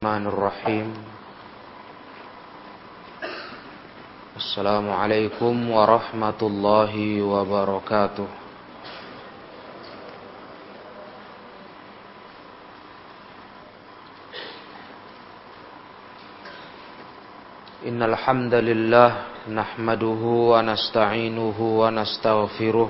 الرحمن الرحيم السلام عليكم ورحمة الله وبركاته إن الحمد لله نحمده ونستعينه ونستغفره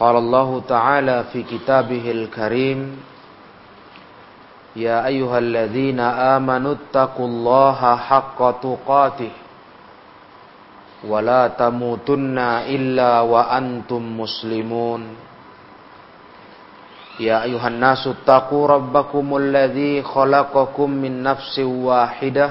قال الله تعالى في كتابه الكريم يا أيها الذين آمنوا اتقوا الله حق تقاته ولا تموتن إلا وأنتم مسلمون يا أيها الناس اتقوا ربكم الذي خلقكم من نفس واحدة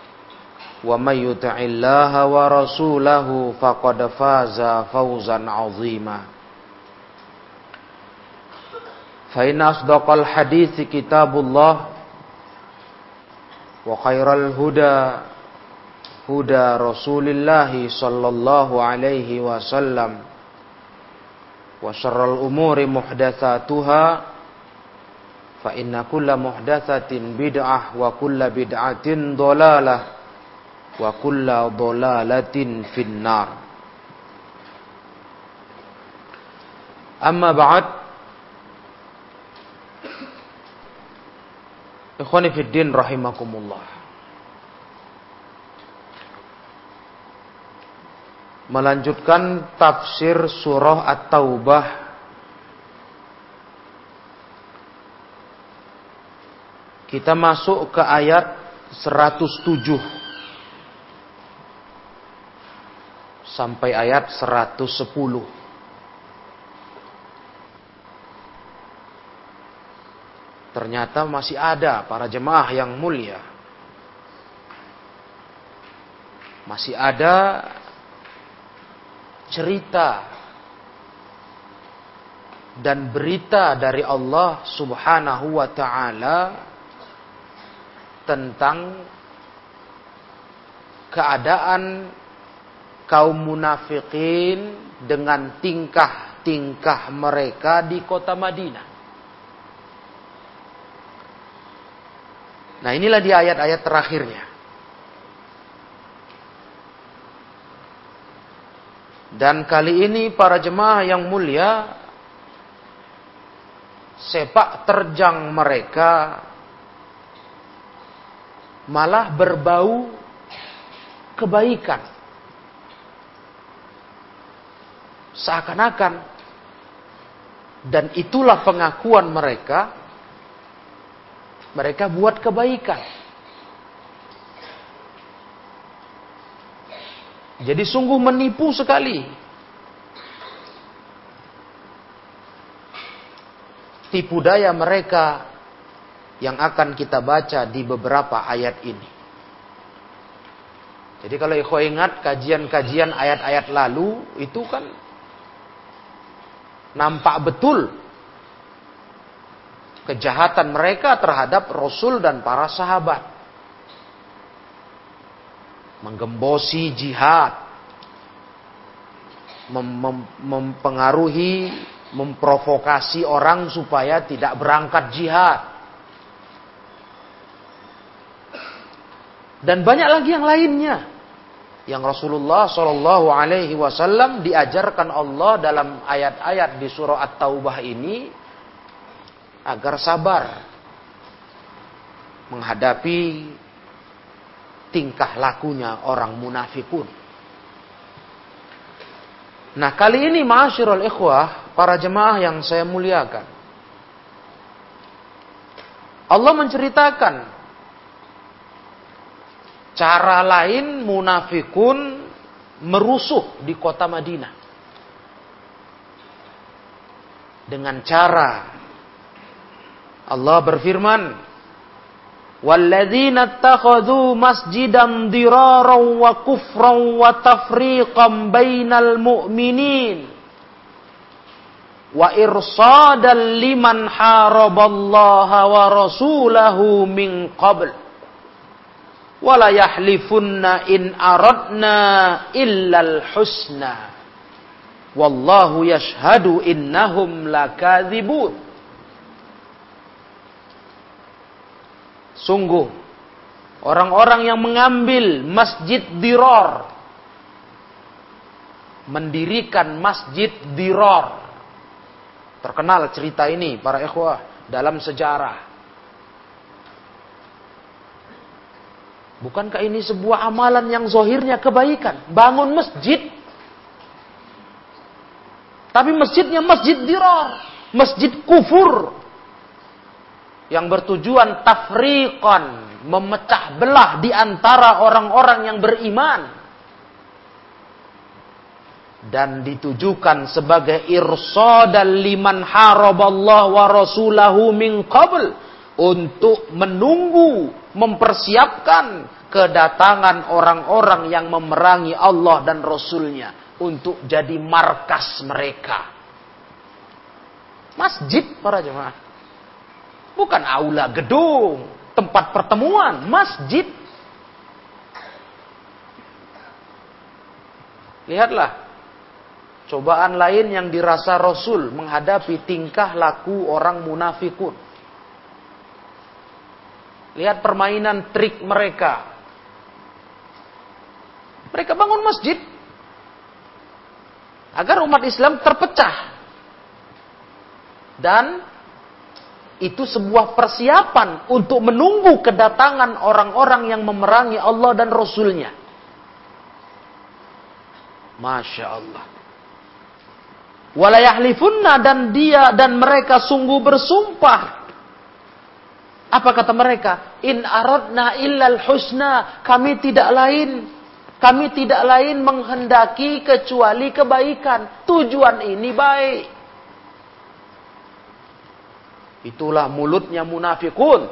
ومن يطع الله ورسوله فقد فاز فوزا عظيما فإن أصدق الحديث كتاب الله وخير الهدى هدى رسول الله صلى الله عليه وسلم وشر الأمور محدثاتها فإن كل محدثة بدعة وكل بدعة ضلالة wa kulla dhalalatin finnar. Amma ba'd ikhwani fid din rahimakumullah. Melanjutkan tafsir surah at-taubah. Kita masuk ke ayat 107 sampai ayat 110. Ternyata masih ada para jemaah yang mulia. Masih ada cerita dan berita dari Allah Subhanahu wa taala tentang keadaan kaum munafikin dengan tingkah-tingkah mereka di kota Madinah. Nah inilah di ayat-ayat terakhirnya. Dan kali ini para jemaah yang mulia sepak terjang mereka malah berbau kebaikan. Seakan-akan dan itulah pengakuan mereka mereka buat kebaikan. Jadi sungguh menipu sekali. Tipu daya mereka yang akan kita baca di beberapa ayat ini. Jadi kalau ikhwan ingat kajian-kajian ayat-ayat lalu itu kan nampak betul kejahatan mereka terhadap Rasul dan para sahabat. Menggembosi jihad, mem mem mempengaruhi, memprovokasi orang supaya tidak berangkat jihad. Dan banyak lagi yang lainnya yang Rasulullah Shallallahu Alaihi Wasallam diajarkan Allah dalam ayat-ayat di surah At-Taubah ini agar sabar menghadapi tingkah lakunya orang munafikun. Nah, kali ini ma'asyiral ikhwah, para jemaah yang saya muliakan. Allah menceritakan Cara lain munafikun merusuh di kota Madinah. Dengan cara Allah berfirman, "Walladzina attakhadhu masjidam diraran wa kufrau wa tafriqan bainal mu'minin wa irsadan liman haraballaha wa rasulahu min qabl." wala yahlifunna in aradna illal husna. Wallahu yashhadu innahum lakadzibun. Sungguh orang-orang yang mengambil masjid diror mendirikan masjid diror. Terkenal cerita ini para ikhwah dalam sejarah. Bukankah ini sebuah amalan yang zohirnya kebaikan? Bangun masjid. Tapi masjidnya masjid diror. Masjid kufur yang bertujuan tafriqan, memecah belah di antara orang-orang yang beriman dan ditujukan sebagai irsadan liman haraballah wa rasulahu min qabl untuk menunggu mempersiapkan kedatangan orang-orang yang memerangi Allah dan Rasulnya untuk jadi markas mereka. Masjid para jemaah. Bukan aula gedung, tempat pertemuan, masjid. Lihatlah, cobaan lain yang dirasa Rasul menghadapi tingkah laku orang munafikun. Lihat permainan trik mereka. Mereka bangun masjid agar umat Islam terpecah dan itu sebuah persiapan untuk menunggu kedatangan orang-orang yang memerangi Allah dan Rasulnya. Masya Allah. Walayahlifunna dan dia dan mereka sungguh bersumpah. Apa kata mereka? In aradna illal husna. Kami tidak lain. Kami tidak lain menghendaki kecuali kebaikan. Tujuan ini baik. Itulah mulutnya munafikun.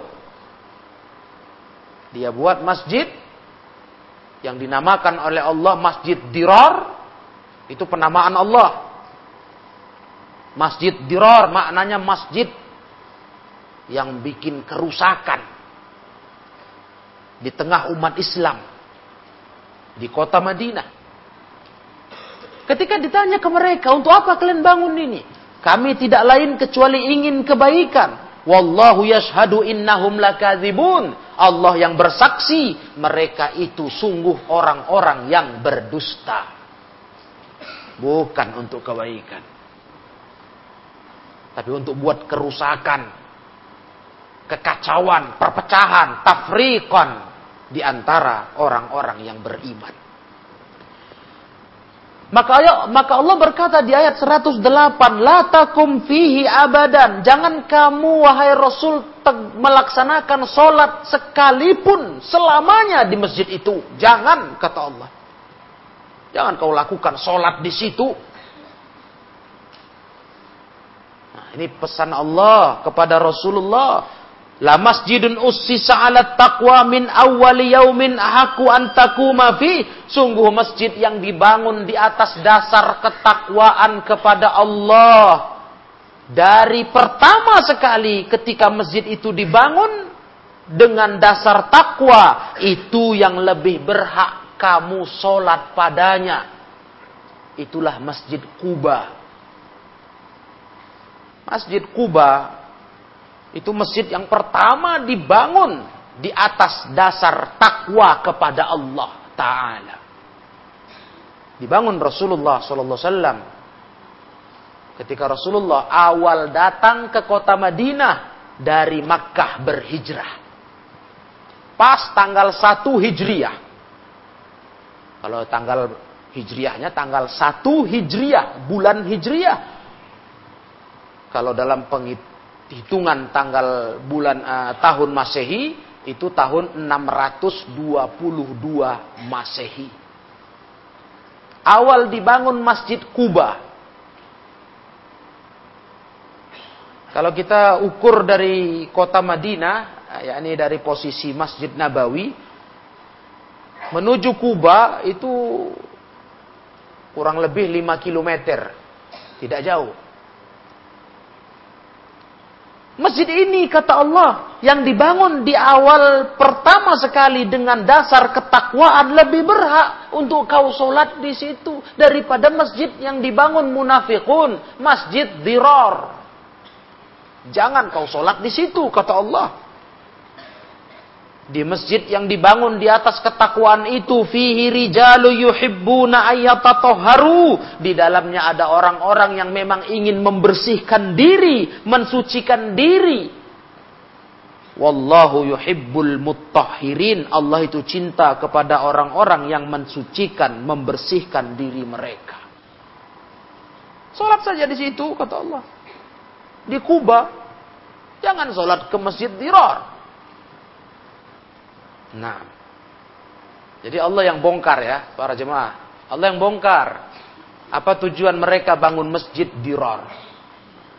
Dia buat masjid yang dinamakan oleh Allah Masjid Dirar. Itu penamaan Allah. Masjid Dirar maknanya masjid yang bikin kerusakan di tengah umat Islam di kota Madinah. Ketika ditanya ke mereka, untuk apa kalian bangun ini? Kami tidak lain kecuali ingin kebaikan. Wallahu yashhadu innahum lakadzibun. Allah yang bersaksi mereka itu sungguh orang-orang yang berdusta. Bukan untuk kebaikan. Tapi untuk buat kerusakan, kekacauan, perpecahan, tafriqan di antara orang-orang yang beriman. Maka, maka Allah berkata di ayat 108, La takum fihi abadan. Jangan kamu, wahai Rasul, melaksanakan solat sekalipun selamanya di masjid itu. Jangan, kata Allah. Jangan kau lakukan solat di situ. Nah, ini pesan Allah kepada Rasulullah. La masjidun ussisa ala taqwa min awwali yaumin ahaku an takuma fi. Sungguh masjid yang dibangun di atas dasar ketakwaan kepada Allah. Dari pertama sekali ketika masjid itu dibangun dengan dasar takwa, itu yang lebih berhak kamu sholat padanya. Itulah Masjid Kuba. Masjid Kuba itu masjid yang pertama dibangun di atas dasar takwa kepada Allah Ta'ala. Dibangun Rasulullah Wasallam Ketika Rasulullah awal datang ke kota Madinah dari Makkah berhijrah. Pas tanggal 1 Hijriah. Kalau tanggal Hijriahnya tanggal 1 Hijriah, bulan Hijriah. Kalau dalam penghitungan tanggal bulan uh, tahun Masehi itu tahun 622 Masehi. Awal dibangun Masjid Kuba Kalau kita ukur dari kota Madinah, yakni dari posisi Masjid Nabawi menuju Kuba itu kurang lebih 5 km. Tidak jauh. Masjid ini kata Allah yang dibangun di awal pertama sekali dengan dasar ketakwaan lebih berhak untuk kau sholat di situ daripada masjid yang dibangun munafikun, masjid dirar. Jangan kau sholat di situ, kata Allah. Di masjid yang dibangun di atas ketakwaan itu, fihi rijalu yuhibbuna. Di dalamnya ada orang-orang yang memang ingin membersihkan diri, mensucikan diri. Wallahu yuhibbul muttahirin. Allah itu cinta kepada orang-orang yang mensucikan, membersihkan diri mereka. Sholat saja di situ, kata Allah di Kuba, jangan sholat ke masjid Dirar. Nah, jadi Allah yang bongkar ya, para jemaah. Allah yang bongkar. Apa tujuan mereka bangun masjid Dirar?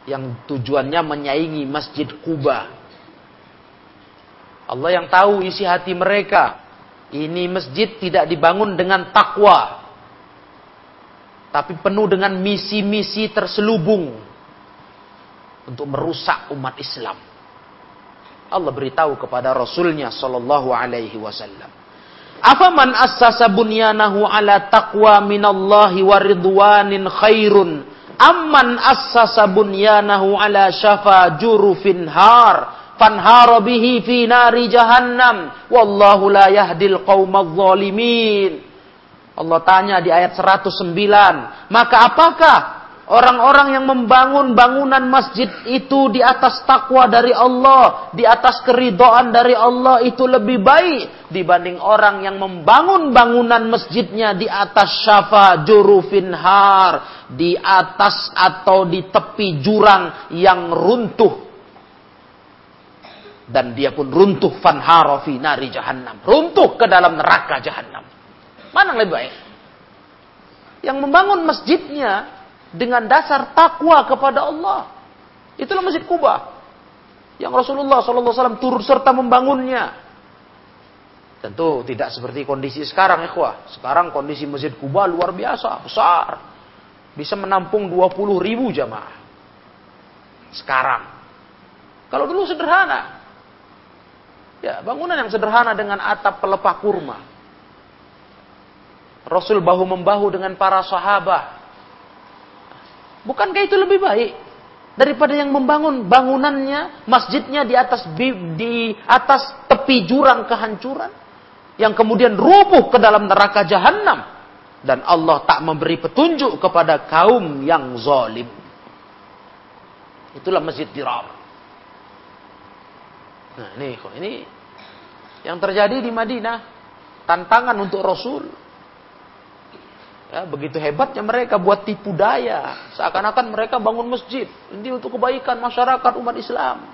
Yang tujuannya menyaingi masjid Kuba. Allah yang tahu isi hati mereka. Ini masjid tidak dibangun dengan takwa. Tapi penuh dengan misi-misi terselubung untuk merusak umat Islam. Allah beritahu kepada Rasulnya Sallallahu Alaihi Wasallam. Afaman assasa bunyanahu ala taqwa minallahi wa ridwanin khairun? Amman assasa bunyanahu ala syafa jurufin har fanhara bihi fi nari jahannam? Wallahu la yahdil qaumadh zalimin. Allah tanya di ayat 109 maka apakah Orang-orang yang membangun bangunan masjid itu di atas takwa dari Allah, di atas keridoan dari Allah itu lebih baik dibanding orang yang membangun bangunan masjidnya di atas syafa jurufin har, di atas atau di tepi jurang yang runtuh. Dan dia pun runtuh fanharo fi nari jahannam. Runtuh ke dalam neraka jahannam. Mana yang lebih baik? Yang membangun masjidnya dengan dasar takwa kepada Allah. Itulah Masjid Kuba yang Rasulullah SAW turut serta membangunnya. Tentu tidak seperti kondisi sekarang, ikhwah. Sekarang kondisi Masjid Kuba luar biasa, besar. Bisa menampung 20 ribu jamaah. Sekarang. Kalau dulu sederhana. Ya, bangunan yang sederhana dengan atap pelepah kurma. Rasul bahu membahu dengan para sahabat Bukankah itu lebih baik daripada yang membangun bangunannya, masjidnya di atas di atas tepi jurang kehancuran yang kemudian rubuh ke dalam neraka jahanam dan Allah tak memberi petunjuk kepada kaum yang zalim. Itulah masjid dirar. Nah, ini ini yang terjadi di Madinah tantangan untuk Rasul Ya, begitu hebatnya mereka buat tipu daya. Seakan-akan mereka bangun masjid. Ini untuk kebaikan masyarakat umat Islam.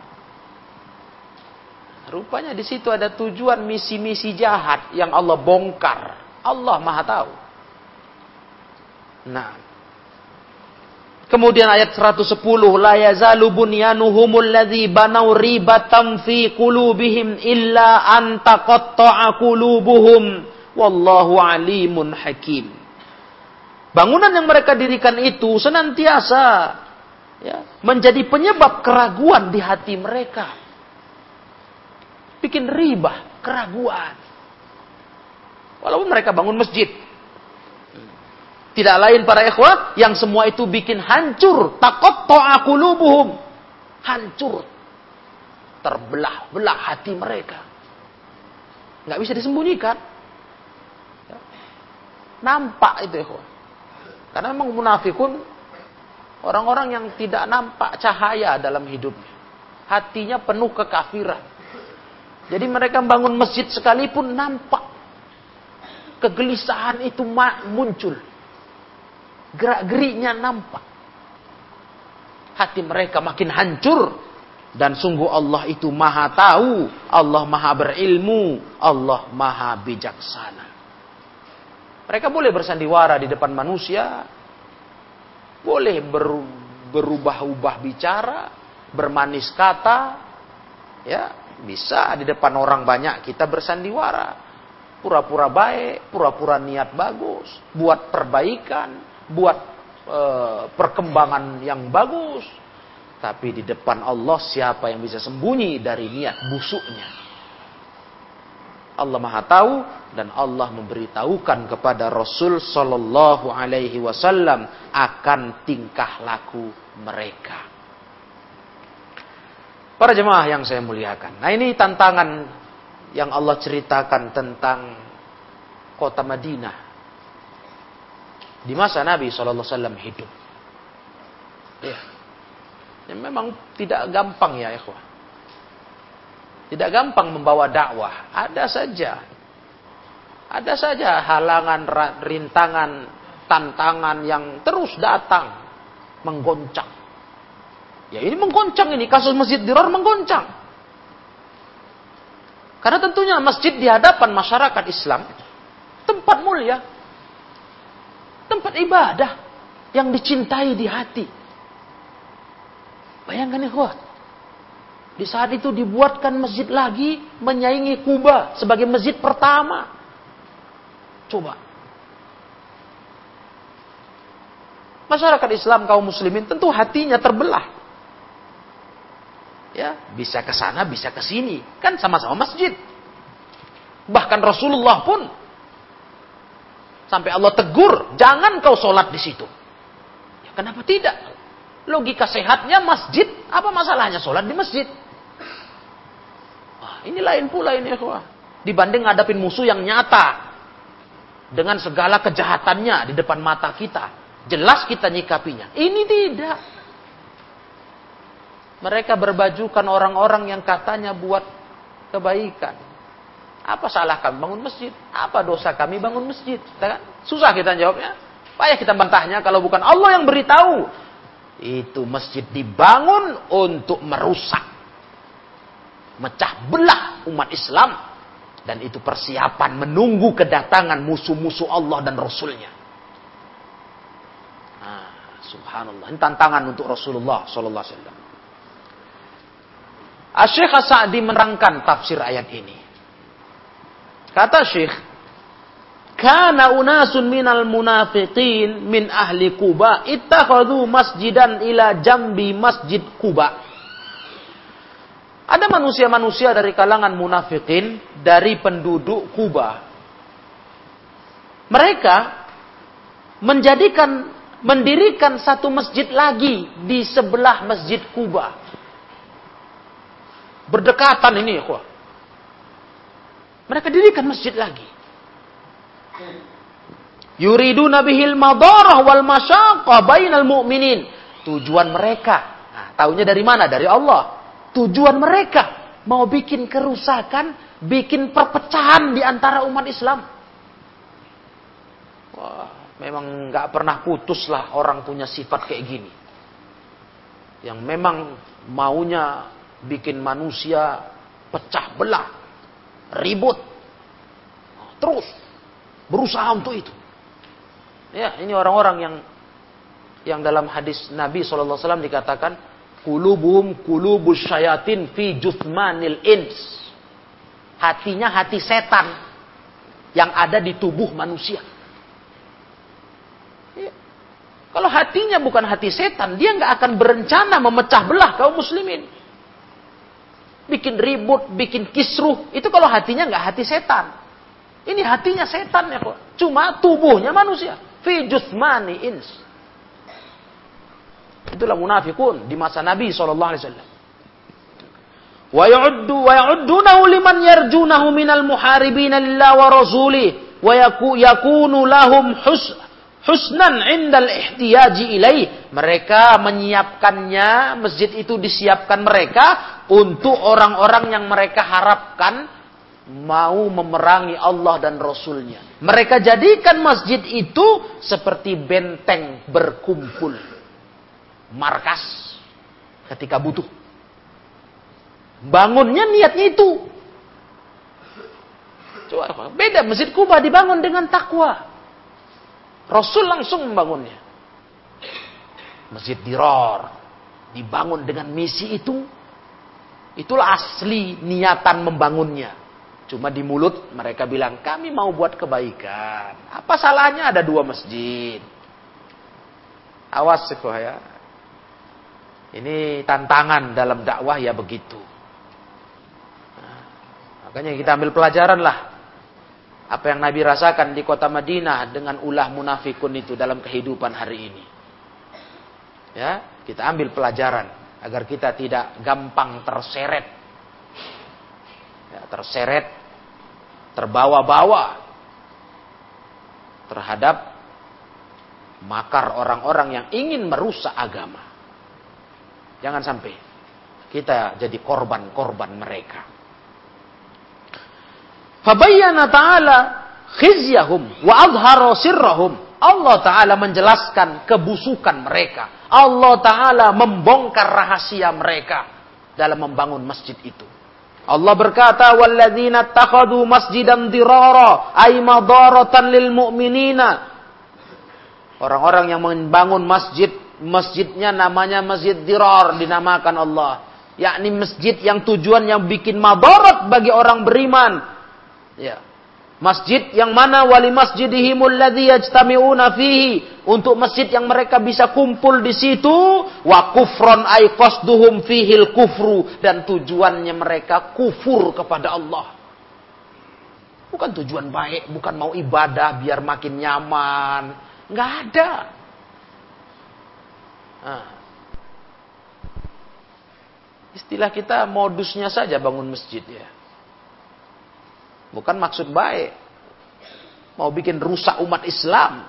Rupanya di situ ada tujuan misi-misi jahat yang Allah bongkar. Allah maha tahu. Nah. Kemudian ayat 110. La yazalu bunyanuhumul ladhi banau ribatan fi qulubihim illa antaqatta'a qulubuhum. Wallahu alimun hakim. Bangunan yang mereka dirikan itu senantiasa ya, menjadi penyebab keraguan di hati mereka. Bikin riba, keraguan. Walaupun mereka bangun masjid. Tidak lain para ikhwat yang semua itu bikin hancur. Takut to'akulubuhum. Hancur. Terbelah-belah hati mereka. Nggak bisa disembunyikan. Ya. Nampak itu ikhwat. Karena memang munafikun Orang-orang yang tidak nampak cahaya dalam hidupnya. Hatinya penuh kekafiran. Jadi mereka bangun masjid sekalipun nampak. Kegelisahan itu muncul. Gerak-geriknya nampak. Hati mereka makin hancur. Dan sungguh Allah itu maha tahu. Allah maha berilmu. Allah maha bijaksana. Mereka boleh bersandiwara di depan manusia boleh ber, berubah-ubah bicara, bermanis kata, ya bisa di depan orang banyak kita bersandiwara, pura-pura baik, pura-pura niat bagus, buat perbaikan, buat e, perkembangan yang bagus. Tapi di depan Allah siapa yang bisa sembunyi dari niat busuknya? Allah Maha tahu dan Allah memberitahukan kepada Rasul Shallallahu Alaihi Wasallam akan tingkah laku mereka. Para jemaah yang saya muliakan. Nah ini tantangan yang Allah ceritakan tentang kota Madinah di masa Nabi Shallallahu Alaihi Wasallam hidup. Ya. ya, memang tidak gampang ya, ikhwah. Tidak gampang membawa dakwah. Ada saja. Ada saja halangan, rintangan, tantangan yang terus datang. Menggoncang. Ya ini menggoncang ini. Kasus Masjid Dirar menggoncang. Karena tentunya masjid di hadapan masyarakat Islam. Tempat mulia. Tempat ibadah. Yang dicintai di hati. Bayangkan ya di saat itu dibuatkan masjid lagi menyaingi Kuba sebagai masjid pertama. Coba. Masyarakat Islam kaum muslimin tentu hatinya terbelah. Ya, bisa ke sana, bisa ke sini. Kan sama-sama masjid. Bahkan Rasulullah pun sampai Allah tegur, jangan kau sholat di situ. Ya, kenapa tidak? Logika sehatnya masjid, apa masalahnya sholat di masjid? Ini lain pula ini ya Dibanding ngadapin musuh yang nyata. Dengan segala kejahatannya di depan mata kita. Jelas kita nyikapinya. Ini tidak. Mereka berbajukan orang-orang yang katanya buat kebaikan. Apa salah kami bangun masjid? Apa dosa kami bangun masjid? Kan? Susah kita jawabnya. Payah kita bantahnya kalau bukan Allah yang beritahu. Itu masjid dibangun untuk merusak mecah belah umat Islam dan itu persiapan menunggu kedatangan musuh-musuh Allah dan Rasulnya. Nah, subhanallah. Ini tantangan untuk Rasulullah Sallallahu Alaihi Wasallam. Syekh Sa'di menerangkan tafsir ayat ini. Kata Syekh, Kana unasun minal munafiqin min ahli Kuba ittakhadhu masjidan ila jambi masjid Kuba. Ada manusia-manusia dari kalangan munafikin dari penduduk Kuba. Mereka menjadikan mendirikan satu masjid lagi di sebelah masjid Kuba. Berdekatan ini, ya Mereka dirikan masjid lagi. Yuridu nabihil madarah wal masyaqah bainal mu'minin. Tujuan mereka. Nah, tahunya dari mana? Dari Allah Tujuan mereka mau bikin kerusakan, bikin perpecahan di antara umat Islam. Wah, memang nggak pernah putus lah orang punya sifat kayak gini. Yang memang maunya bikin manusia pecah belah, ribut, terus berusaha untuk itu. Ya, ini orang-orang yang yang dalam hadis Nabi SAW dikatakan Kulubuhum kulubus syayatin fi jusmanil ins. Hatinya hati setan yang ada di tubuh manusia. Ya. Kalau hatinya bukan hati setan, dia nggak akan berencana memecah belah kaum muslimin. Bikin ribut, bikin kisruh, itu kalau hatinya nggak hati setan. Ini hatinya setan ya kok. Cuma tubuhnya manusia. Fi jusmani ins. Itulah munafikun di masa Nabi sallallahu alaihi wasallam. Wa ya'uddu wa ya'uddunahu liman yarjunahu minal muharibin lillah wa rasuli wa yakunu lahum hus husnan indal ihtiyaji ilaih. Mereka menyiapkannya, masjid itu disiapkan mereka untuk orang-orang yang mereka harapkan mau memerangi Allah dan Rasulnya. Mereka jadikan masjid itu seperti benteng berkumpul. Markas ketika butuh. Bangunnya niatnya itu. Coba, beda masjid Kuba dibangun dengan takwa. Rasul langsung membangunnya. Masjid Diror dibangun dengan misi itu. Itulah asli niatan membangunnya. Cuma di mulut mereka bilang, kami mau buat kebaikan. Apa salahnya ada dua masjid? Awas ya. Ini tantangan dalam dakwah ya begitu. Makanya kita ambil pelajaran lah apa yang Nabi rasakan di kota Madinah dengan ulah munafikun itu dalam kehidupan hari ini. Ya, kita ambil pelajaran agar kita tidak gampang terseret. Ya, terseret, terbawa-bawa terhadap makar orang-orang yang ingin merusak agama. Jangan sampai kita jadi korban-korban mereka. Fabayyana ta'ala khizyahum wa adhara sirrahum. Allah Ta'ala menjelaskan kebusukan mereka. Allah Ta'ala membongkar rahasia mereka dalam membangun masjid itu. Allah berkata, "Walladzina takhadu masjidan dirara ay madaratan lil mu'minina." Orang-orang yang membangun masjid, masjidnya namanya Masjid Dirar dinamakan Allah. Yakni masjid yang tujuan yang bikin madarat bagi orang beriman Ya. Masjid yang mana wali masjidihimul ladzi yajtami'una fihi untuk masjid yang mereka bisa kumpul di situ wa kufron ay qasduhum fihil kufru dan tujuannya mereka kufur kepada Allah. Bukan tujuan baik, bukan mau ibadah biar makin nyaman. Nggak ada. Nah. Istilah kita modusnya saja bangun masjid ya. Bukan maksud baik. Mau bikin rusak umat Islam.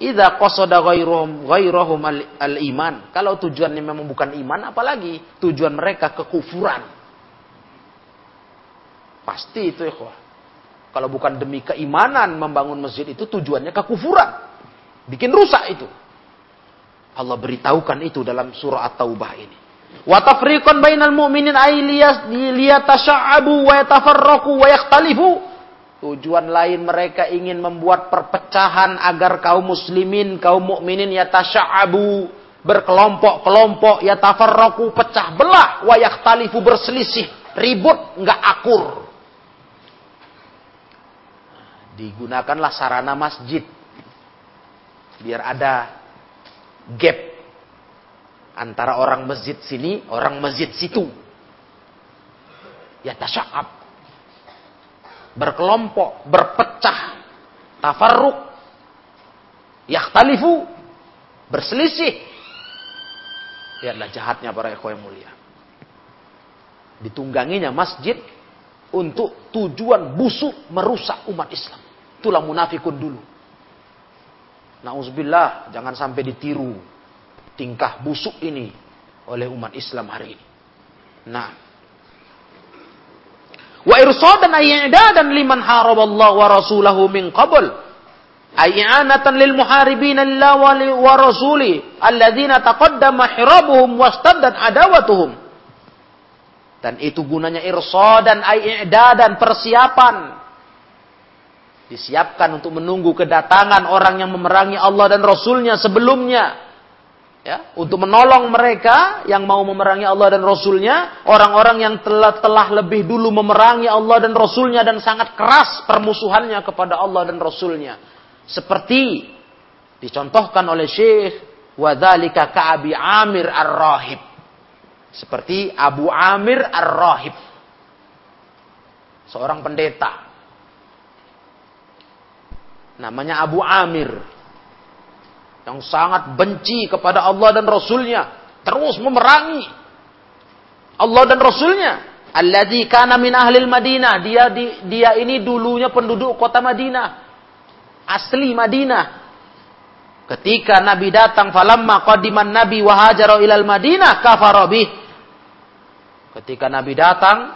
Idza qasada ghairuhum ghairuhum al-iman. Kalau tujuannya memang bukan iman, apalagi tujuan mereka kekufuran. Pasti itu ikhwah. Kalau bukan demi keimanan membangun masjid itu tujuannya kekufuran. Bikin rusak itu. Allah beritahukan itu dalam surah At-Taubah ini. Wa tafriqan bainal mu'minin ay liyatasha'abu wa yatafarraqu wa yakhtalifu. Tujuan lain mereka ingin membuat perpecahan agar kaum muslimin, kaum mukminin yatasha'abu, berkelompok-kelompok, yatafarraqu, pecah belah, wa yakhtalifu berselisih, ribut, enggak akur. Digunakanlah sarana masjid biar ada gap antara orang masjid sini, orang masjid situ. Ya tasya'ab. Berkelompok, berpecah, tafarruk, yakhtalifu, berselisih. Lihatlah jahatnya para ikhwan mulia. Ditungganginya masjid untuk tujuan busuk merusak umat Islam. Itulah munafikun dulu. Nauzubillah, jangan sampai ditiru tingkah busuk ini oleh umat Islam hari ini. Nah. Wa irsadan dan liman Allah wa rasulahu min qabl. Ay'anatan lil muharibin Allah wa rasuli alladzina taqaddama hirabuhum wastaddat adawatuhum. Dan itu gunanya irsadan dan persiapan. Disiapkan untuk menunggu kedatangan orang yang memerangi Allah dan Rasulnya sebelumnya ya, untuk menolong mereka yang mau memerangi Allah dan Rasulnya, orang-orang yang telah telah lebih dulu memerangi Allah dan Rasulnya dan sangat keras permusuhannya kepada Allah dan Rasulnya. Seperti dicontohkan oleh Syekh Wadhalika Ka'abi Amir Ar-Rahib. Seperti Abu Amir Ar-Rahib. Seorang pendeta. Namanya Abu Amir yang sangat benci kepada Allah dan Rasulnya, terus memerangi Allah dan Rasulnya. Alladzi kana min ahlil Madinah, dia di, dia ini dulunya penduduk kota Madinah. Asli Madinah. Ketika Nabi datang, falamma qadiman Nabi wa hajara ilal Madinah kafara Ketika Nabi datang,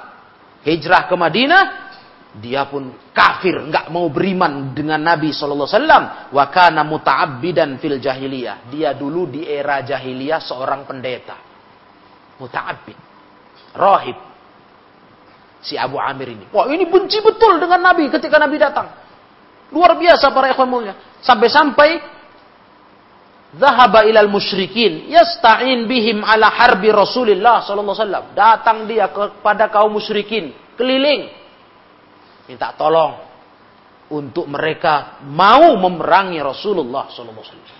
hijrah ke Madinah, dia pun kafir, nggak mau beriman dengan Nabi sallallahu alaihi wasallam. Wa kana muta'abbidan fil jahiliyah. Dia dulu di era jahiliyah seorang pendeta. Muta'abbid. Rahib. Si Abu Amir ini. Wah, ini benci betul dengan Nabi ketika Nabi datang. Luar biasa para ikhwan mulia. Sampai-sampai Zahaba ilal musyrikin yasta'in bihim ala harbi Rasulillah sallallahu alaihi wasallam. Datang dia kepada kaum musyrikin, keliling minta tolong untuk mereka mau memerangi Rasulullah wasallam.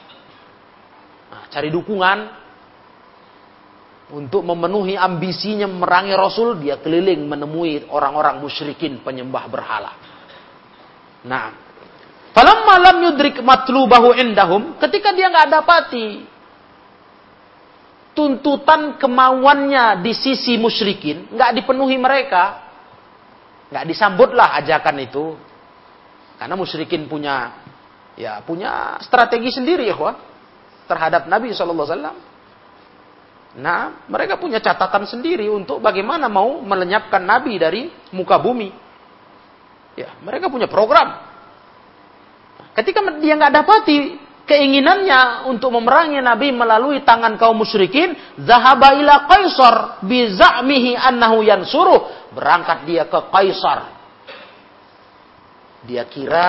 Nah, cari dukungan untuk memenuhi ambisinya memerangi Rasul, dia keliling menemui orang-orang musyrikin penyembah berhala. Nah, Falamma lam yudrik matlubahu indahum, ketika dia nggak dapati tuntutan kemauannya di sisi musyrikin, nggak dipenuhi mereka, nggak disambutlah ajakan itu. Karena musyrikin punya ya punya strategi sendiri ya terhadap Nabi Wasallam. Nah, mereka punya catatan sendiri untuk bagaimana mau melenyapkan Nabi dari muka bumi. Ya, mereka punya program. Ketika dia nggak dapati keinginannya untuk memerangi Nabi melalui tangan kaum musyrikin, zahaba ila Kaisar bizamihi annahu yansuruh. Berangkat dia ke Kaisar. Dia kira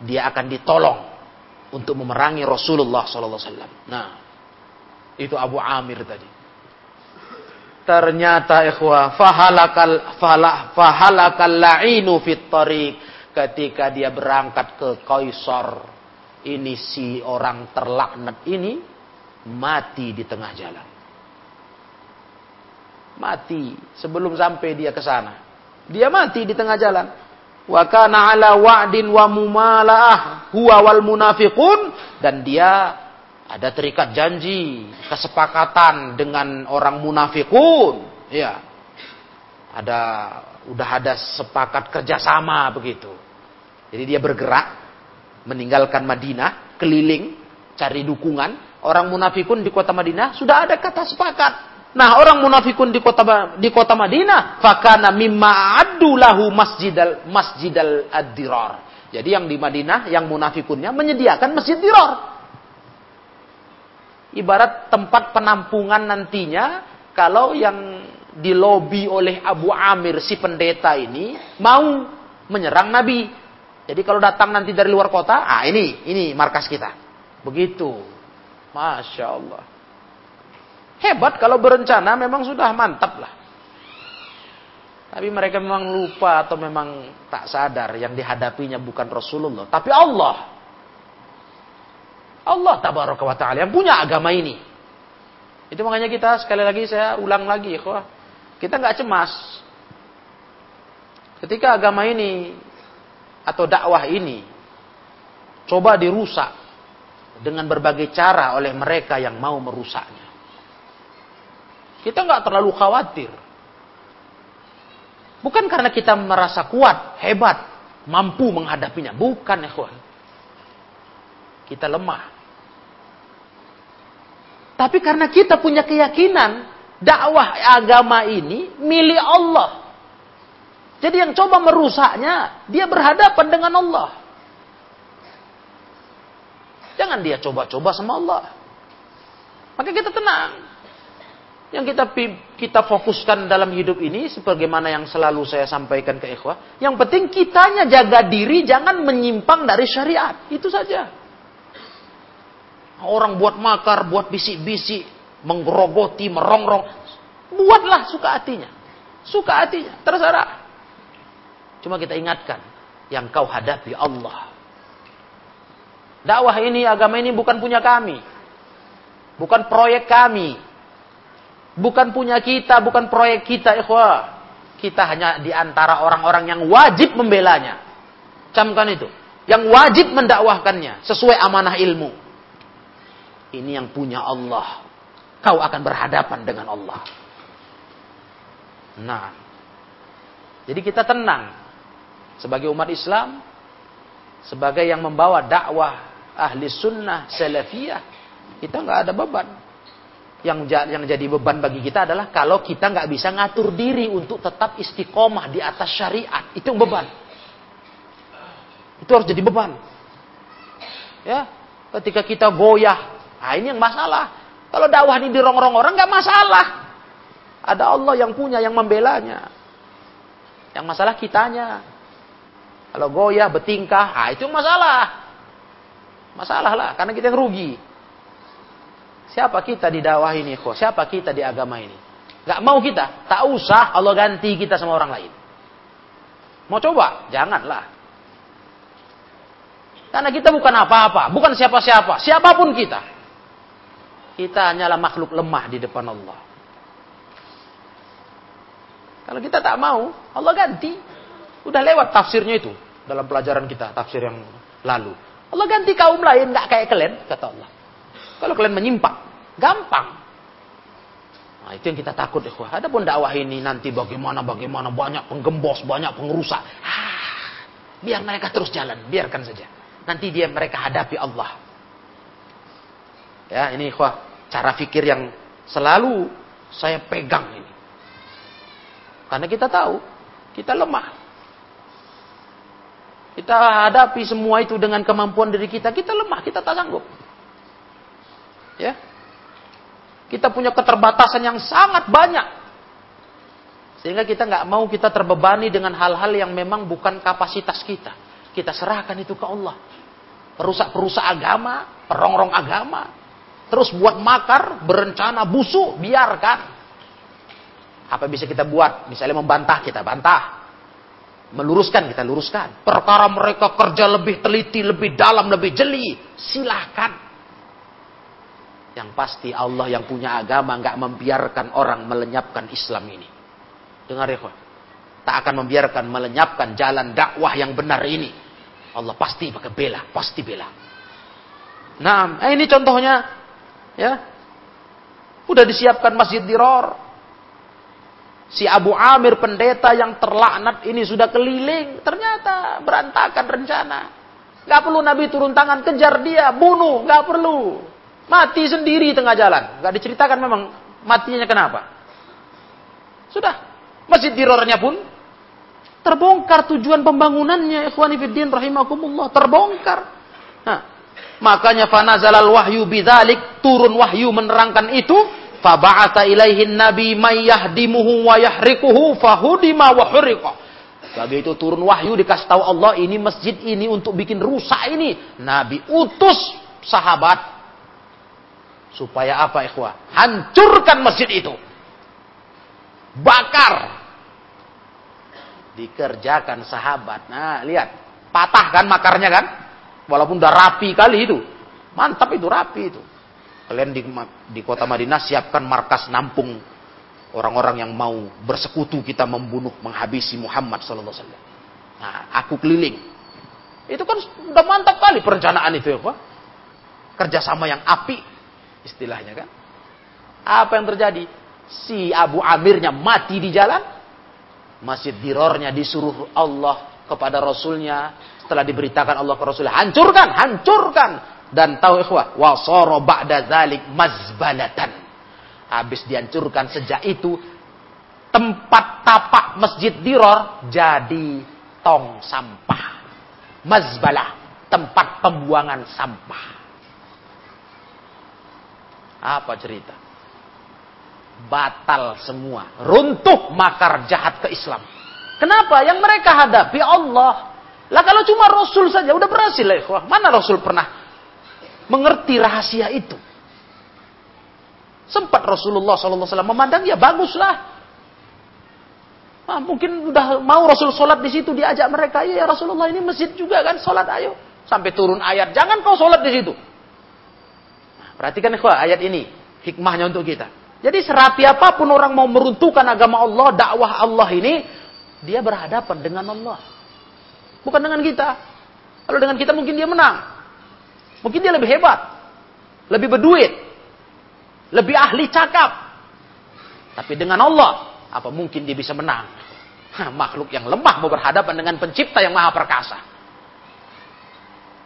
dia akan ditolong untuk memerangi Rasulullah wasallam. Nah, itu Abu Amir tadi. Ternyata ikhwah fahalakal fahalakal la'inu fit tariq ketika dia berangkat ke Kaisar, ini si orang terlaknat ini mati di tengah jalan. Mati sebelum sampai dia ke sana. Dia mati di tengah jalan. Wa kana ala wa'din wa mumalaah huwa wal munafiqun dan dia ada terikat janji, kesepakatan dengan orang munafikun, ya. Ada udah ada sepakat kerjasama begitu. Jadi dia bergerak, meninggalkan Madinah, keliling, cari dukungan. Orang munafikun di kota Madinah sudah ada kata sepakat. Nah, orang munafikun di kota di kota Madinah, fakana mimma addu lahu masjidal masjidal ad-dirar. Jadi yang di Madinah, yang munafikunnya menyediakan masjid dirar. Ibarat tempat penampungan nantinya kalau yang dilobi oleh Abu Amir si pendeta ini mau menyerang Nabi. Jadi kalau datang nanti dari luar kota, ah ini, ini markas kita. Begitu. Masya Allah. Hebat kalau berencana memang sudah mantap lah. Tapi mereka memang lupa atau memang tak sadar yang dihadapinya bukan Rasulullah. Tapi Allah. Allah tabaraka wa ta'ala yang punya agama ini. Itu makanya kita sekali lagi saya ulang lagi. Kita nggak cemas. Ketika agama ini atau dakwah ini coba dirusak dengan berbagai cara oleh mereka yang mau merusaknya. Kita nggak terlalu khawatir. Bukan karena kita merasa kuat, hebat, mampu menghadapinya. Bukan, kawan. Kita lemah. Tapi karena kita punya keyakinan dakwah agama ini milik Allah. Jadi yang coba merusaknya, dia berhadapan dengan Allah. Jangan dia coba-coba sama Allah. Maka kita tenang. Yang kita kita fokuskan dalam hidup ini sebagaimana yang selalu saya sampaikan ke ikhwah, yang penting kitanya jaga diri jangan menyimpang dari syariat. Itu saja. Orang buat makar, buat bisik-bisik, menggerogoti, merongrong, buatlah suka hatinya. Suka hatinya, terserah. Cuma kita ingatkan, yang kau hadapi Allah. Dakwah ini, agama ini bukan punya kami. Bukan proyek kami. Bukan punya kita, bukan proyek kita, ikhwah. Kita hanya di antara orang-orang yang wajib membelanya. Camkan itu. Yang wajib mendakwahkannya sesuai amanah ilmu. Ini yang punya Allah. Kau akan berhadapan dengan Allah. Nah, jadi kita tenang sebagai umat Islam, sebagai yang membawa dakwah ahli sunnah, salafiyah, kita nggak ada beban. Yang yang jadi beban bagi kita adalah kalau kita nggak bisa ngatur diri untuk tetap istiqomah di atas syariat, itu beban. Itu harus jadi beban. Ya, ketika kita goyah, nah ini yang masalah. Kalau dakwah ini dirongrong orang nggak masalah. Ada Allah yang punya, yang membelanya. Yang masalah kitanya. Kalau goyah, bertingkah, ah itu masalah. Masalah lah, karena kita yang rugi. Siapa kita di dakwah ini, kok? Siapa kita di agama ini? Gak mau kita, tak usah Allah ganti kita sama orang lain. Mau coba? Janganlah. Karena kita bukan apa-apa, bukan siapa-siapa, siapa pun kita. Kita hanyalah makhluk lemah di depan Allah. Kalau kita tak mau, Allah ganti. Udah lewat tafsirnya itu dalam pelajaran kita, tafsir yang lalu. Allah ganti kaum lain, nggak kayak kalian, kata Allah. Kalau kalian menyimpang, gampang. Nah, itu yang kita takut, ikhwah. Adapun dakwah ini nanti bagaimana, bagaimana, banyak penggembos, banyak pengrusak. Ah, biar mereka terus jalan, biarkan saja. Nanti dia mereka hadapi Allah. Ya, ini ikhwah, cara fikir yang selalu saya pegang ini. Karena kita tahu, kita lemah. Kita hadapi semua itu dengan kemampuan diri kita. Kita lemah, kita tak sanggup. Ya. Kita punya keterbatasan yang sangat banyak. Sehingga kita nggak mau kita terbebani dengan hal-hal yang memang bukan kapasitas kita. Kita serahkan itu ke Allah. Perusak-perusak agama, perongrong agama. Terus buat makar, berencana, busuk, biarkan. Apa bisa kita buat? Misalnya membantah, kita bantah. Meluruskan, kita luruskan. Perkara mereka kerja lebih teliti, lebih dalam, lebih jeli. Silahkan. Yang pasti Allah yang punya agama nggak membiarkan orang melenyapkan Islam ini. Dengar ya, tak akan membiarkan melenyapkan jalan dakwah yang benar ini. Allah pasti pakai bela, pasti bela. Nah, eh, ini contohnya, ya, udah disiapkan masjid diror, Si Abu Amir pendeta yang terlaknat ini sudah keliling. Ternyata berantakan rencana. Gak perlu Nabi turun tangan kejar dia, bunuh, gak perlu. Mati sendiri tengah jalan. Gak diceritakan memang matinya kenapa. Sudah. Masjid dirornya pun terbongkar tujuan pembangunannya. Ikhwanifiddin rahimakumullah. Terbongkar. Nah, makanya fanazalal wahyu bidalik turun wahyu menerangkan itu Faba'ata ilaihin nabi may yahdimuhu wa yahrikuhu fahudima wa huriqa. Bagi itu turun wahyu dikasih tahu Allah ini masjid ini untuk bikin rusak ini. Nabi utus sahabat supaya apa ikhwah? Hancurkan masjid itu. Bakar. Dikerjakan sahabat. Nah, lihat. Patah kan makarnya kan? Walaupun udah rapi kali itu. Mantap itu rapi itu. Kalian di, di kota Madinah siapkan markas nampung orang-orang yang mau bersekutu kita membunuh, menghabisi Muhammad wasallam. Nah, aku keliling. Itu kan udah mantap kali perencanaan itu ya, Pak. Kerjasama yang api istilahnya kan. Apa yang terjadi? Si Abu Amirnya mati di jalan. Masjid dirornya disuruh Allah kepada Rasulnya. Setelah diberitakan Allah ke Rasulnya. Hancurkan, hancurkan. Dan tahu ikhwah, wasara ba'da zalik mazbalatan. Habis dihancurkan sejak itu tempat tapak masjid Diror jadi tong sampah. Mazbalah, tempat pembuangan sampah. Apa cerita? Batal semua, runtuh makar jahat ke Islam. Kenapa? Yang mereka hadapi Allah. Lah kalau cuma Rasul saja udah berhasil ya, Mana Rasul pernah mengerti rahasia itu. Sempat Rasulullah SAW memandang ya baguslah. Nah, mungkin udah mau Rasul sholat di situ diajak mereka ya, ya Rasulullah ini masjid juga kan sholat ayo sampai turun ayat jangan kau sholat di situ. Perhatikan ikhwah ayat ini hikmahnya untuk kita. Jadi serapi apa pun orang mau meruntuhkan agama Allah, dakwah Allah ini, dia berhadapan dengan Allah. Bukan dengan kita. Kalau dengan kita mungkin dia menang. Mungkin dia lebih hebat, lebih berduit, lebih ahli cakap. Tapi dengan Allah, apa mungkin dia bisa menang? Hah, makhluk yang lemah mau berhadapan dengan pencipta yang maha perkasa.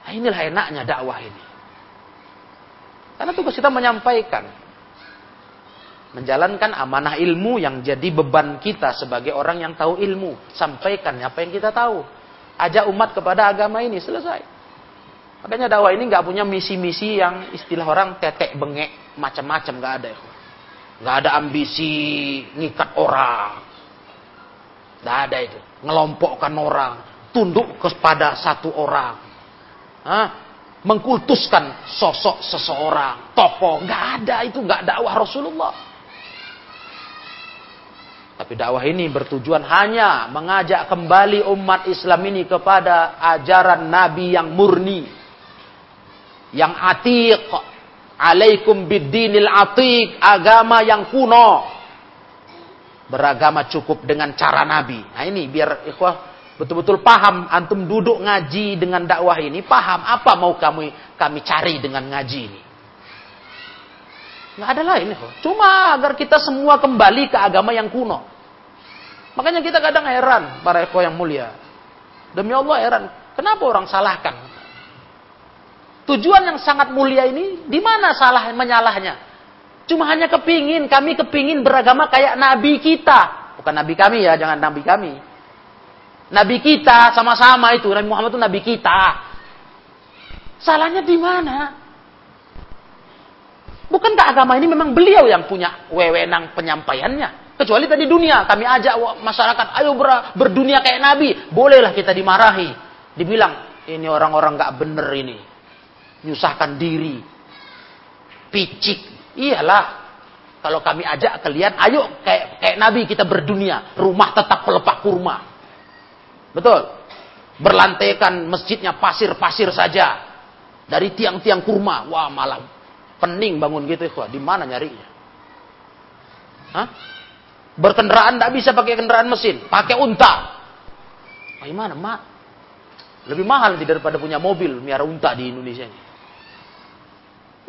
Nah, inilah enaknya dakwah ini. Karena tugas kita menyampaikan. Menjalankan amanah ilmu yang jadi beban kita sebagai orang yang tahu ilmu. Sampaikan apa yang kita tahu. Ajak umat kepada agama ini, selesai. Makanya dakwah ini nggak punya misi-misi yang istilah orang tetek bengek macam-macam nggak ada. Nggak ada ambisi ngikat orang. Nggak ada itu. Ngelompokkan orang. Tunduk kepada satu orang. Hah? Mengkultuskan sosok seseorang. Tokoh. Nggak ada itu. Nggak dakwah Rasulullah. Tapi dakwah ini bertujuan hanya mengajak kembali umat Islam ini kepada ajaran Nabi yang murni. Yang atiq. Alaikum biddinil atiq. Agama yang kuno beragama cukup dengan cara Nabi. Nah ini biar ikhwah betul-betul paham antum duduk ngaji dengan dakwah ini paham apa mau kami kami cari dengan ngaji ini. Nggak ada lain ikhwah. Cuma agar kita semua kembali ke agama yang kuno. Makanya kita kadang heran para ikhwah yang mulia. Demi Allah heran, kenapa orang salahkan? Tujuan yang sangat mulia ini di mana salah menyalahnya? Cuma hanya kepingin, kami kepingin beragama kayak nabi kita. Bukan nabi kami ya, jangan nabi kami. Nabi kita sama-sama itu, Nabi Muhammad itu nabi kita. Salahnya di mana? Bukankah agama ini memang beliau yang punya wewenang penyampaiannya? Kecuali tadi dunia, kami ajak masyarakat, ayo ber, berdunia kayak Nabi. Bolehlah kita dimarahi. Dibilang, ini orang-orang gak bener ini. Nyusahkan diri. Picik. Iyalah. Kalau kami ajak kalian, ayo kayak, kayak Nabi kita berdunia. Rumah tetap pelepak kurma. Betul. Berlantaikan masjidnya pasir-pasir saja. Dari tiang-tiang kurma. Wah malam. Pening bangun gitu. Wah, di mana nyarinya? Hah? Berkendaraan tidak bisa pakai kendaraan mesin. Pakai unta. Bagaimana, mak? Lebih mahal daripada punya mobil miara unta di Indonesia ini.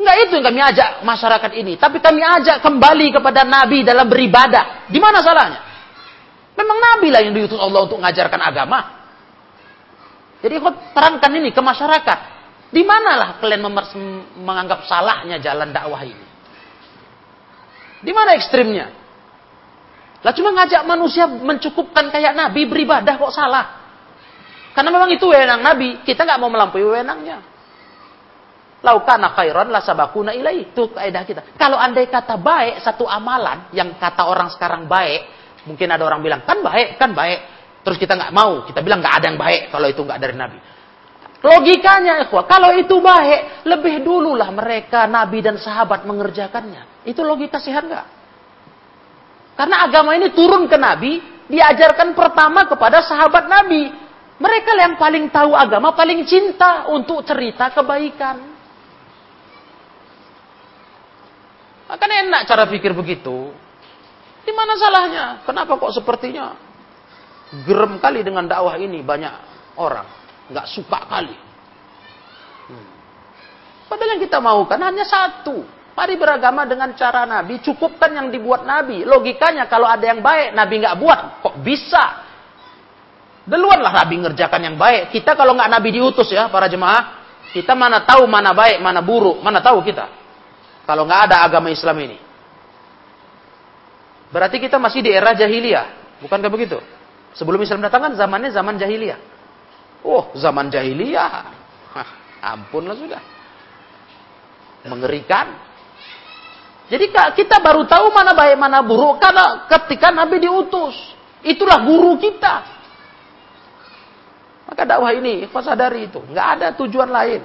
Enggak itu yang kami ajak masyarakat ini. Tapi kami ajak kembali kepada Nabi dalam beribadah. Di mana salahnya? Memang Nabi lah yang diutus Allah untuk mengajarkan agama. Jadi ikut terangkan ini ke masyarakat. Di manalah kalian menganggap salahnya jalan dakwah ini? Di mana ekstrimnya? Lah cuma ngajak manusia mencukupkan kayak Nabi beribadah kok salah. Karena memang itu wewenang Nabi. Kita nggak mau melampaui wewenangnya. Laukana khairan la sabakuna ilai. Itu kaidah kita. Kalau andai kata baik satu amalan yang kata orang sekarang baik, mungkin ada orang bilang kan baik, kan baik. Terus kita nggak mau, kita bilang nggak ada yang baik kalau itu nggak dari Nabi. Logikanya, ikhwah, kalau itu baik, lebih dululah mereka, Nabi dan sahabat mengerjakannya. Itu logika sehat nggak? Karena agama ini turun ke Nabi, diajarkan pertama kepada sahabat Nabi. Mereka yang paling tahu agama, paling cinta untuk cerita kebaikan. Kan enak cara pikir begitu. Di mana salahnya? Kenapa kok sepertinya gerem kali dengan dakwah ini banyak orang nggak suka kali. Hmm. Padahal yang kita mau kan hanya satu. Mari beragama dengan cara Nabi. Cukupkan yang dibuat Nabi. Logikanya kalau ada yang baik, Nabi nggak buat. Kok bisa? Duluanlah Nabi ngerjakan yang baik. Kita kalau nggak Nabi diutus ya para jemaah. Kita mana tahu mana baik, mana buruk. Mana tahu kita. Kalau nggak ada agama Islam ini. Berarti kita masih di era jahiliyah. Bukankah begitu? Sebelum Islam datang kan zamannya zaman jahiliyah. Oh, zaman jahiliyah. Ampunlah sudah. Mengerikan. Jadi kita baru tahu mana baik mana buruk karena ketika Nabi diutus. Itulah guru kita. Maka dakwah ini, sadari itu. Nggak ada tujuan lain.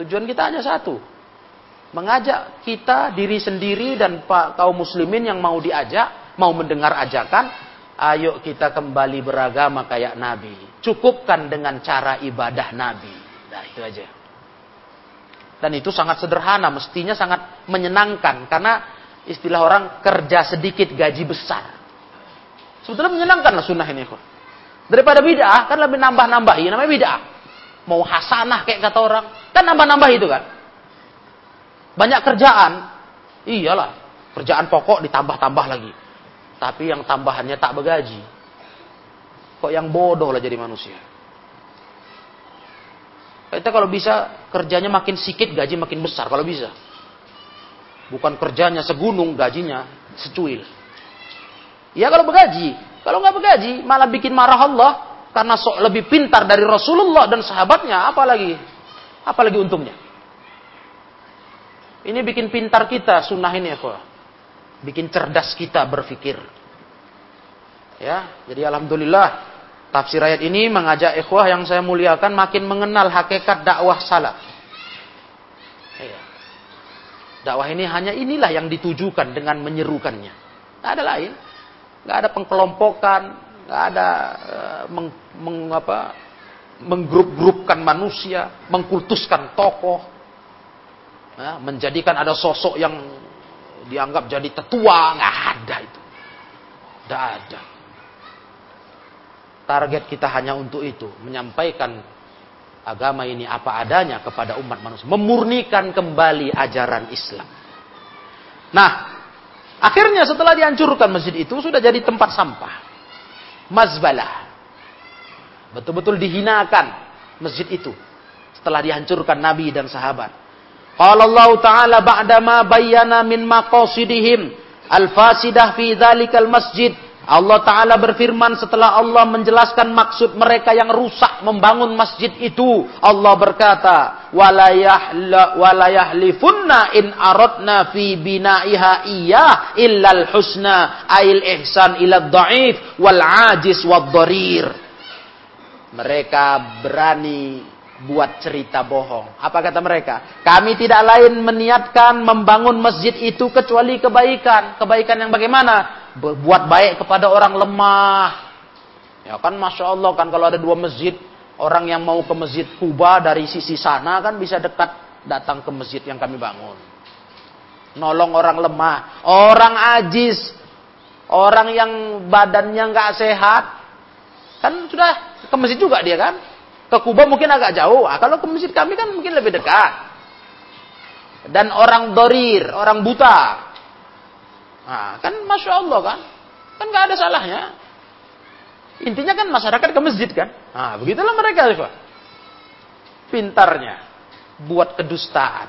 Tujuan kita hanya satu mengajak kita diri sendiri dan pak kaum muslimin yang mau diajak, mau mendengar ajakan, ayo kita kembali beragama kayak Nabi. Cukupkan dengan cara ibadah Nabi. Nah, itu aja. Dan itu sangat sederhana, mestinya sangat menyenangkan karena istilah orang kerja sedikit gaji besar. Sebetulnya menyenangkan lah sunnah ini kok. Daripada bid'ah kan lebih nambah-nambahi namanya bid'ah. Mau hasanah kayak kata orang, kan nambah-nambah itu kan. Banyak kerjaan. Iyalah, kerjaan pokok ditambah-tambah lagi. Tapi yang tambahannya tak bergaji. Kok yang bodoh lah jadi manusia. Kita kalau bisa kerjanya makin sedikit, gaji makin besar kalau bisa. Bukan kerjanya segunung, gajinya secuil. Ya kalau bergaji. Kalau nggak bergaji, malah bikin marah Allah karena sok lebih pintar dari Rasulullah dan sahabatnya, apalagi apalagi untungnya. Ini bikin pintar kita sunnah ini ya, Bikin cerdas kita berpikir. Ya, jadi alhamdulillah tafsir ayat ini mengajak ikhwah yang saya muliakan makin mengenal hakikat dakwah salaf. Ya. Dakwah ini hanya inilah yang ditujukan dengan menyerukannya. Tidak ada lain. Tidak ada pengkelompokan, nggak ada uh, meng, meng, menggrup-grupkan manusia, mengkultuskan tokoh, menjadikan ada sosok yang dianggap jadi tetua, nggak ada itu. Tidak ada. Target kita hanya untuk itu, menyampaikan agama ini apa adanya kepada umat manusia, memurnikan kembali ajaran Islam. Nah, akhirnya setelah dihancurkan masjid itu sudah jadi tempat sampah. Mazbalah. Betul-betul dihinakan masjid itu setelah dihancurkan Nabi dan sahabat. Qala Allah Ta'ala ba'dama bayyana min maqasidihim al-fasidah fi dzalikal masjid Allah Ta'ala berfirman setelah Allah menjelaskan maksud mereka yang rusak membangun masjid itu. Allah berkata, وَلَيَحْلِفُنَّ in aradna fi bina'iha iya illal husna ail ihsan ila da'if wal ajis wad darir. Mereka berani buat cerita bohong. Apa kata mereka? Kami tidak lain meniatkan membangun masjid itu kecuali kebaikan. Kebaikan yang bagaimana? Buat baik kepada orang lemah. Ya kan Masya Allah kan kalau ada dua masjid. Orang yang mau ke masjid Kuba dari sisi sana kan bisa dekat datang ke masjid yang kami bangun. Nolong orang lemah. Orang ajis. Orang yang badannya nggak sehat. Kan sudah ke masjid juga dia kan ke Kuba mungkin agak jauh. Ah, kalau ke masjid kami kan mungkin lebih dekat. Dan orang dorir, orang buta. Nah, kan Masya Allah kan. Kan gak ada salahnya. Intinya kan masyarakat ke masjid kan. Nah, begitulah mereka. Pak. Pintarnya. Buat kedustaan.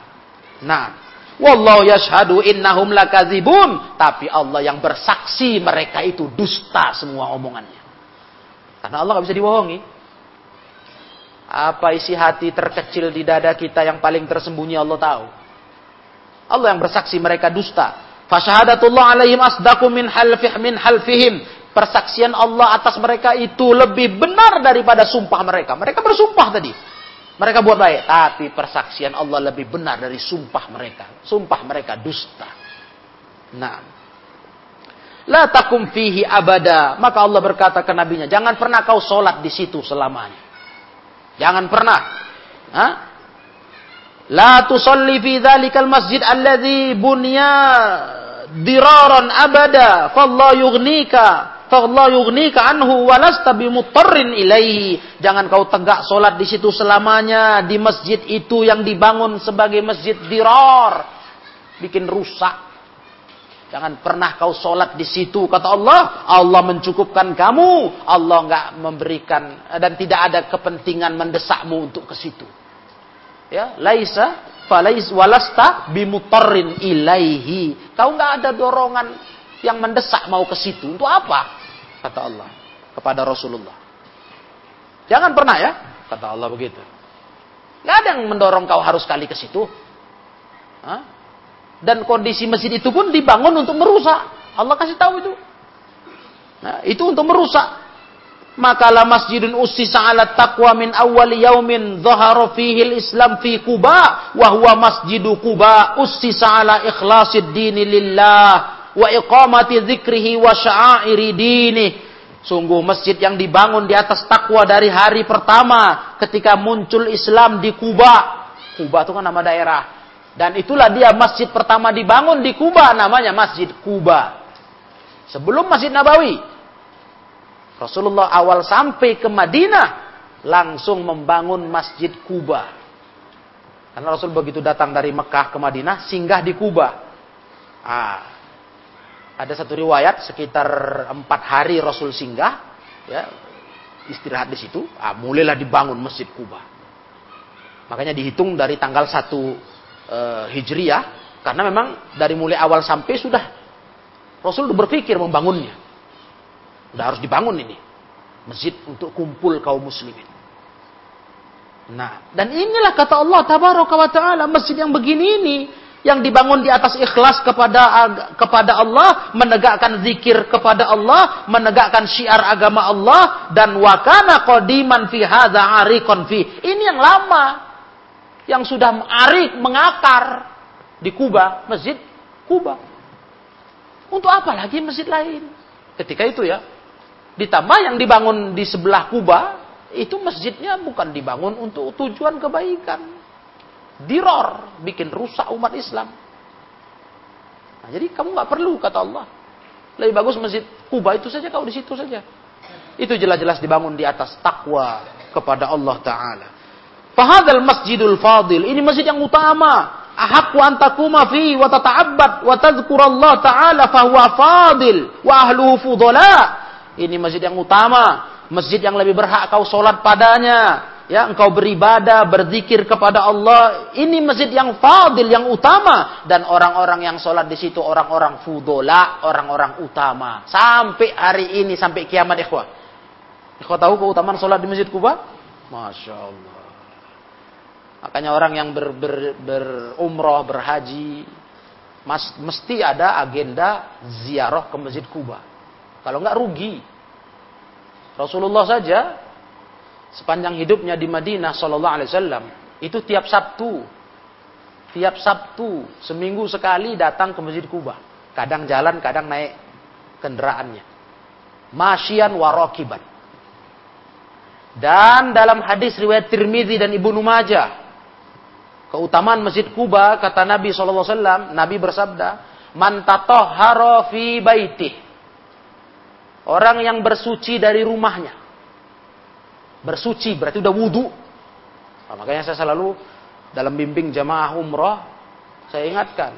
Nah, Wallahu yashhadu innahum lakadzibun. Tapi Allah yang bersaksi mereka itu dusta semua omongannya. Karena Allah gak bisa dibohongi. Apa isi hati terkecil di dada kita yang paling tersembunyi Allah tahu. Allah yang bersaksi mereka dusta. Fasyahadatullah alaihim asdaku min halfih min halfihim. Persaksian Allah atas mereka itu lebih benar daripada sumpah mereka. Mereka bersumpah tadi. Mereka buat baik. Tapi persaksian Allah lebih benar dari sumpah mereka. Sumpah mereka dusta. Nah. La takum fihi abada. Maka Allah berkata ke nabinya. Jangan pernah kau sholat di situ selamanya. Jangan pernah. Ha? La tusalli fi dzalikal masjid alladhi bunya diraran abada fallahu yughnika fallahu yughnika anhu walasta bimutarrin ilaihi. Jangan kau tegak solat di situ selamanya di masjid itu yang dibangun sebagai masjid dirar. Bikin rusak Jangan pernah kau sholat di situ. Kata Allah, Allah mencukupkan kamu. Allah nggak memberikan dan tidak ada kepentingan mendesakmu untuk ke situ. Ya, laisa falais walasta bimutarrin ilaihi. Kau nggak ada dorongan yang mendesak mau ke situ. Untuk apa? Kata Allah kepada Rasulullah. Jangan pernah ya, kata Allah begitu. Nggak ada yang mendorong kau harus kali ke situ. Hah? Dan kondisi masjid itu pun dibangun untuk merusak. Allah kasih tahu itu. Nah, itu untuk merusak. Maka la masjidun ussisa ala taqwa min awwal yaumin dhahara fihi islam fi Quba wa huwa masjidu Quba ussisa ala ikhlasid dini lillah wa iqamati dzikrihi wa sya'airi dini. Sungguh masjid yang dibangun di atas takwa dari hari pertama ketika muncul Islam di Kuba. Kuba itu kan nama daerah. Dan itulah dia masjid pertama dibangun di Kuba namanya Masjid Kuba. Sebelum Masjid Nabawi. Rasulullah awal sampai ke Madinah langsung membangun Masjid Kuba. Karena Rasul begitu datang dari Mekah ke Madinah singgah di Kuba. Ah, ada satu riwayat sekitar empat hari Rasul singgah, ya, istirahat di situ. Ah, mulailah dibangun Masjid Kuba. Makanya dihitung dari tanggal 1 e, Hijriah karena memang dari mulai awal sampai sudah Rasul berpikir membangunnya. Sudah harus dibangun ini. Masjid untuk kumpul kaum muslimin. Nah, dan inilah kata Allah tabaraka wa taala, masjid yang begini ini yang dibangun di atas ikhlas kepada kepada Allah, menegakkan zikir kepada Allah, menegakkan syiar agama Allah dan wakana qadiman fi hadza ariqan fi. Ini yang lama yang sudah arik mengakar di Kuba, masjid Kuba. Untuk apa lagi masjid lain? Ketika itu ya. Ditambah yang dibangun di sebelah Kuba, itu masjidnya bukan dibangun untuk tujuan kebaikan diror, bikin rusak umat Islam. Nah, jadi kamu nggak perlu kata Allah. Lebih bagus masjid Kuba itu saja kau di situ saja. Itu jelas-jelas dibangun di atas takwa kepada Allah Taala. Fahadal masjidul fadil. Ini masjid yang utama. Ahakku antakuma fi wa tata'abbad wa Allah Ta'ala fahuwa fadil wa ahluhu fudala. Ini masjid yang utama. Masjid yang lebih berhak kau solat padanya ya engkau beribadah, berzikir kepada Allah, ini masjid yang fadil, yang utama dan orang-orang yang sholat di situ orang-orang fudola, orang-orang utama. Sampai hari ini, sampai kiamat ikhwah. Ikhwah tahu keutamaan sholat di Masjid Kuba? Masya Allah. Makanya orang yang ber, ber, berumroh, berhaji, mas, mesti ada agenda ziarah ke Masjid Kuba. Kalau enggak rugi. Rasulullah saja sepanjang hidupnya di Madinah Sallallahu Alaihi Wasallam itu tiap Sabtu, tiap Sabtu seminggu sekali datang ke Masjid Kuba. Kadang jalan, kadang naik kendaraannya. Masyian warokiban. Dan dalam hadis riwayat Tirmidzi dan Ibnu Majah, keutamaan Masjid Kuba kata Nabi SAW, Nabi bersabda, "Man tatahhara fi baitih." Orang yang bersuci dari rumahnya bersuci berarti udah wudhu. Nah, makanya saya selalu dalam bimbing jamaah umroh saya ingatkan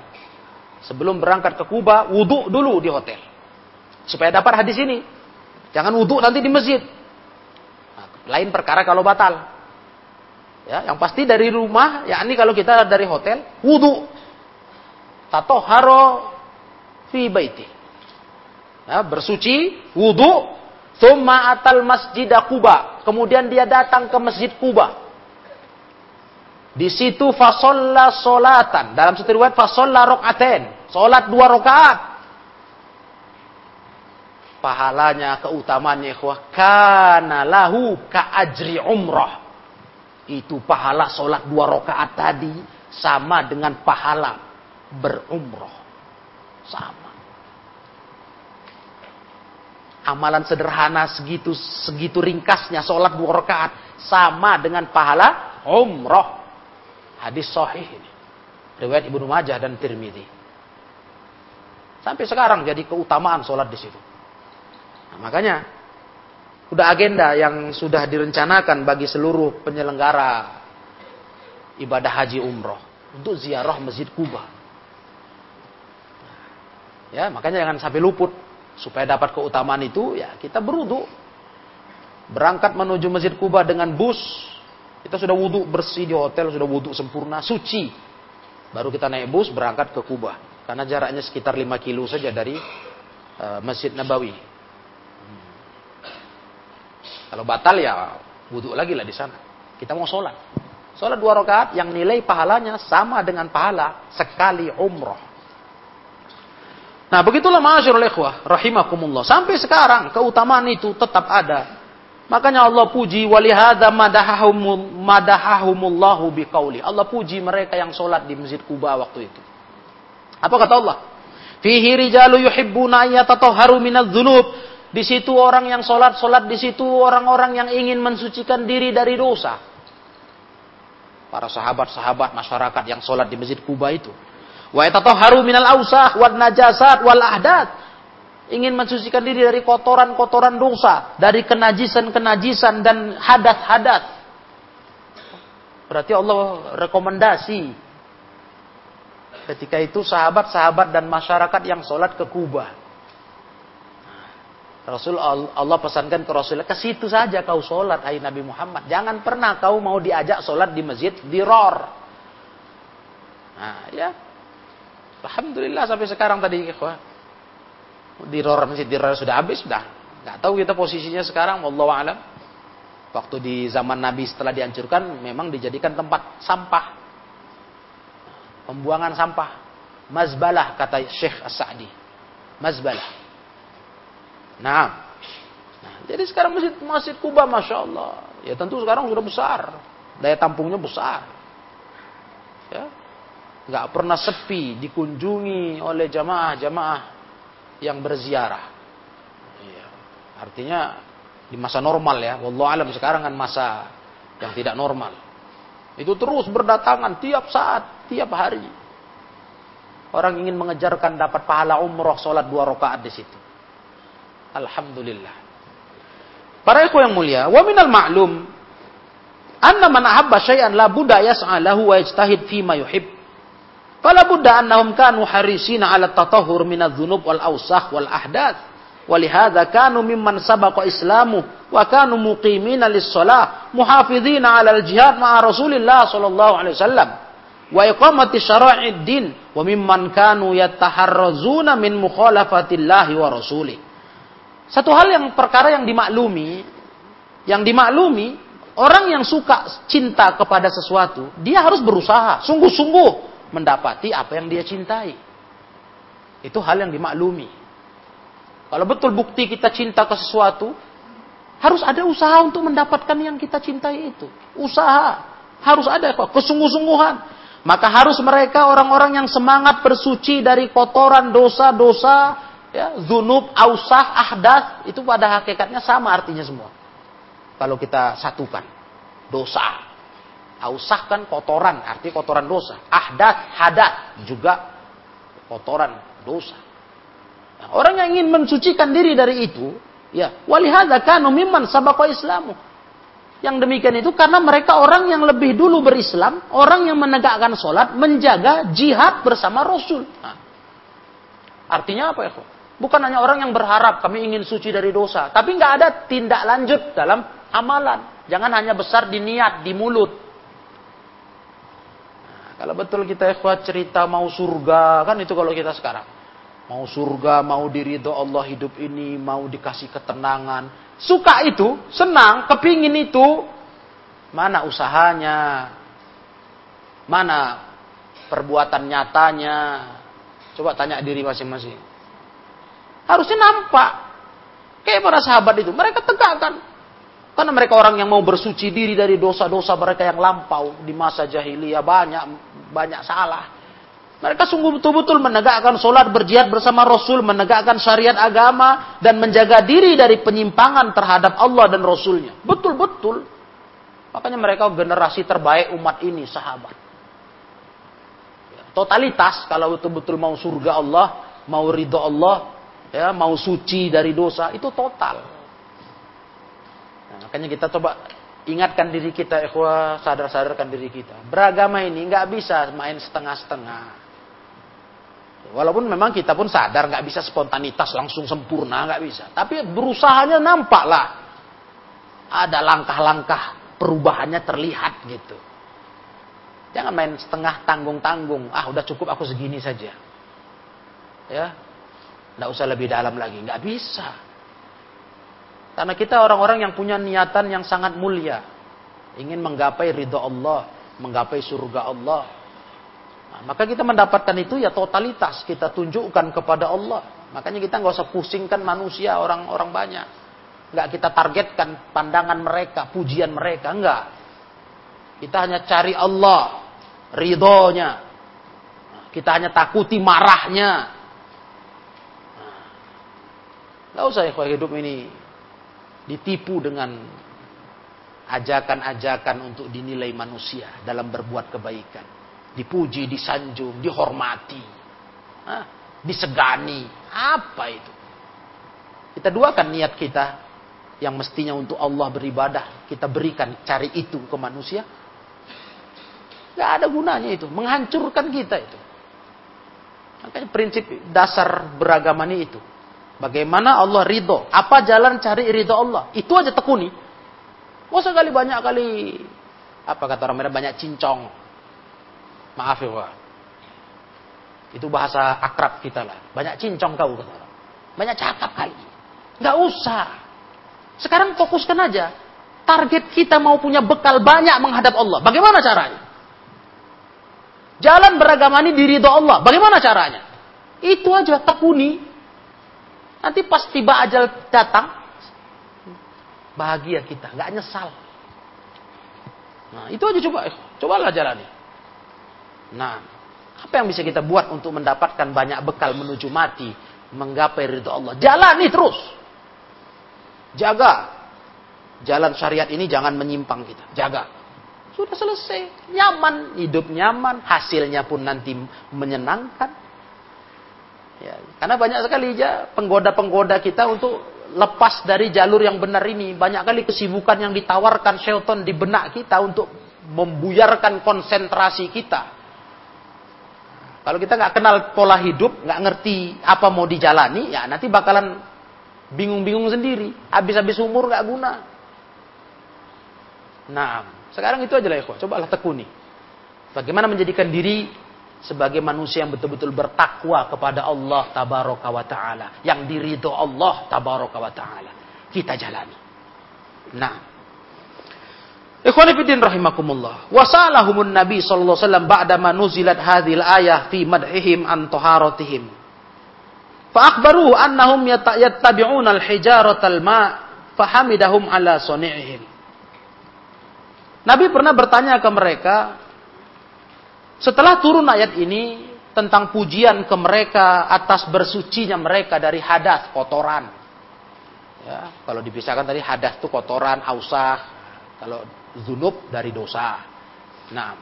sebelum berangkat ke Kuba wudhu dulu di hotel supaya dapat hadis ini. Jangan wudhu nanti di masjid. Nah, lain perkara kalau batal. Ya, yang pasti dari rumah, ya ini kalau kita dari hotel, wudhu. Tato haro fi baiti. Ya, bersuci, wudhu, Thumma atal masjid Kuba. Kemudian dia datang ke masjid Kuba. Di situ fasolla solatan. Dalam satu riwayat fasolla rokaten. Solat dua rokaat. Pahalanya, keutamaannya ikhwah. Kana lahu ka ajri umrah. Itu pahala solat dua rokaat tadi. Sama dengan pahala berumrah. Sama amalan sederhana segitu segitu ringkasnya sholat dua rakaat sama dengan pahala umroh hadis sahih ini riwayat ibnu majah dan tirmidzi sampai sekarang jadi keutamaan sholat di situ nah, makanya udah agenda yang sudah direncanakan bagi seluruh penyelenggara ibadah haji umroh untuk ziarah masjid Kuba ya makanya jangan sampai luput Supaya dapat keutamaan itu, ya kita berwudu. Berangkat menuju Masjid Kuba dengan bus. Kita sudah wudhu bersih di hotel, sudah wudhu sempurna, suci. Baru kita naik bus berangkat ke Kuba. Karena jaraknya sekitar 5 kilo saja dari uh, Masjid Nabawi. Kalau batal ya wudhu lagi lah di sana. Kita mau sholat. Sholat dua rakaat yang nilai pahalanya sama dengan pahala sekali umroh. Nah, begitulah ma'asyarul ikhwah rahimakumullah. Sampai sekarang keutamaan itu tetap ada. Makanya Allah puji walihada madahahum madahahumullahu biqauli. Allah puji mereka yang sholat di Masjid Kuba waktu itu. Apa kata Allah? Fihi rijalu yuhibbuna ayatatahharu minadz-dzunub. Di situ orang yang sholat, sholat di situ orang-orang yang ingin mensucikan diri dari dosa. Para sahabat-sahabat masyarakat yang sholat di Masjid Kuba itu. Wa yatatahharu minal ausah wal najasat wal ahdat. Ingin mensucikan diri dari kotoran-kotoran dosa, dari kenajisan-kenajisan dan hadat-hadat. Berarti Allah rekomendasi ketika itu sahabat-sahabat dan masyarakat yang sholat ke Kuba. Rasul Allah pesankan ke Rasul ke situ saja kau sholat hai Nabi Muhammad. Jangan pernah kau mau diajak sholat di masjid diror. Nah, ya. Alhamdulillah sampai sekarang tadi ikhwah. Diror masjid diror sudah habis sudah. Gak tahu kita posisinya sekarang wallahu alam. Waktu di zaman Nabi setelah dihancurkan memang dijadikan tempat sampah. Pembuangan sampah. Mazbalah kata Syekh As-Sa'di. Mazbalah. Nah, nah jadi sekarang masjid masjid Kuba, masya Allah, ya tentu sekarang sudah besar, daya tampungnya besar, ya, nggak pernah sepi dikunjungi oleh jamaah-jamaah yang berziarah. Ya, artinya di masa normal ya, wallahu alam sekarang kan masa yang tidak normal. Itu terus berdatangan tiap saat, tiap hari. Orang ingin mengejarkan dapat pahala umroh sholat dua rakaat di situ. Alhamdulillah. Para ikhwan yang mulia, wa minal ma'lum anna man ahabba syai'an la budda yas'a lahu wa yajtahid fi ma yuhib. Fala budda annahum kanu harisina 'ala tatahhur min adh-dhunub wal awsakh wal ahdath. ولهذا كانوا ممن سبق إسلامه وكانوا مقيمين للصلاة محافظين على الجهاد مع رسول الله صلى الله عليه وسلم وإقامة شرائع الدين وممن كانوا يتحرزون من مخالفة الله ورسوله satu hal yang perkara yang dimaklumi, yang dimaklumi, orang yang suka cinta kepada sesuatu, dia harus berusaha, sungguh-sungguh mendapati apa yang dia cintai. Itu hal yang dimaklumi. Kalau betul bukti kita cinta ke sesuatu, harus ada usaha untuk mendapatkan yang kita cintai itu. Usaha. Harus ada kesungguh-sungguhan. Maka harus mereka orang-orang yang semangat bersuci dari kotoran dosa-dosa ya, zunub, ausah, ahdas itu pada hakikatnya sama artinya semua. Kalau kita satukan. Dosa. Ausah kan kotoran, arti kotoran dosa. Ahdas, hadat juga kotoran dosa. Nah, orang yang ingin mensucikan diri dari itu, ya, walihada kanu mimman sabaqo islamu. Yang demikian itu karena mereka orang yang lebih dulu berislam, orang yang menegakkan sholat, menjaga jihad bersama Rasul. Nah, artinya apa ya? Bukan hanya orang yang berharap kami ingin suci dari dosa. Tapi nggak ada tindak lanjut dalam amalan. Jangan hanya besar di niat, di mulut. Nah, kalau betul kita ikhwat cerita mau surga, kan itu kalau kita sekarang. Mau surga, mau diridho Allah hidup ini, mau dikasih ketenangan. Suka itu, senang, kepingin itu. Mana usahanya? Mana perbuatan nyatanya? Coba tanya diri masing-masing. Harusnya nampak. Kayak para sahabat itu. Mereka tegakkan. Karena mereka orang yang mau bersuci diri dari dosa-dosa mereka yang lampau. Di masa jahiliyah banyak banyak salah. Mereka sungguh betul-betul menegakkan sholat berjihad bersama Rasul, menegakkan syariat agama, dan menjaga diri dari penyimpangan terhadap Allah dan Rasulnya. Betul-betul. Makanya mereka generasi terbaik umat ini, sahabat. Totalitas, kalau betul-betul mau surga Allah, mau ridho Allah, ya mau suci dari dosa itu total. Nah, makanya kita coba ingatkan diri kita, ikhwah, sadar-sadarkan diri kita. Beragama ini nggak bisa main setengah-setengah. Walaupun memang kita pun sadar nggak bisa spontanitas langsung sempurna nggak bisa. Tapi berusahanya nampak lah. Ada langkah-langkah perubahannya terlihat gitu. Jangan main setengah tanggung-tanggung. Ah udah cukup aku segini saja. Ya, tidak usah lebih dalam lagi. Nggak bisa. Karena kita orang-orang yang punya niatan yang sangat mulia. Ingin menggapai ridho Allah. Menggapai surga Allah. Nah, maka kita mendapatkan itu ya totalitas. Kita tunjukkan kepada Allah. Makanya kita nggak usah pusingkan manusia, orang-orang banyak. Nggak kita targetkan pandangan mereka, pujian mereka. Enggak. Kita hanya cari Allah. Ridhonya. Kita hanya takuti marahnya. Tidak usah ya hidup ini ditipu dengan ajakan-ajakan untuk dinilai manusia dalam berbuat kebaikan. Dipuji, disanjung, dihormati, Hah? disegani. Apa itu? Kita duakan niat kita yang mestinya untuk Allah beribadah. Kita berikan cari itu ke manusia. Gak ada gunanya itu. Menghancurkan kita itu. Makanya prinsip dasar beragama ini itu Bagaimana Allah ridho? Apa jalan cari ridho Allah? Itu aja tekuni. Gak usah kali banyak kali apa kata orang mereka banyak cincong. Maaf ya Pak. Itu bahasa akrab kita lah. Banyak cincong kau kata orang. Banyak cakap kali. Gak usah. Sekarang fokuskan aja. Target kita mau punya bekal banyak menghadap Allah. Bagaimana caranya? Jalan beragama ini diridho Allah. Bagaimana caranya? Itu aja tekuni. Nanti pas tiba ajal datang, bahagia kita, nggak nyesal. Nah, itu aja coba, cobalah jalani. Nah, apa yang bisa kita buat untuk mendapatkan banyak bekal menuju mati, menggapai ridho Allah? Jalani terus. Jaga. Jalan syariat ini jangan menyimpang kita. Jaga. Sudah selesai. Nyaman. Hidup nyaman. Hasilnya pun nanti menyenangkan. Ya, karena banyak sekali ya penggoda-penggoda kita untuk lepas dari jalur yang benar ini. Banyak kali kesibukan yang ditawarkan syaitan di benak kita untuk membuyarkan konsentrasi kita. Kalau kita nggak kenal pola hidup, nggak ngerti apa mau dijalani, ya nanti bakalan bingung-bingung sendiri. Habis-habis umur nggak guna. Nah, sekarang itu aja lah ya, cobalah tekuni. Bagaimana menjadikan diri sebagai manusia yang betul-betul bertakwa kepada Allah tabaraka wa taala, yang diridho Allah tabaraka wa taala. Kita jalani. Nah, Ikhwan fillah rahimakumullah. Wasalahumun Nabi sallallahu alaihi ba'da ma nuzilat hadhil ayah fi madhihim an taharatihim. Fa akhbaruhu annahum yattabi'una al-hijaratal ma' fahamidahum ala sani'ihim. Nabi pernah bertanya ke mereka, setelah turun ayat ini tentang pujian ke mereka atas bersucinya mereka dari hadas kotoran. Ya, kalau dipisahkan tadi hadas itu kotoran, ausah. Kalau zunub dari dosa. Nah,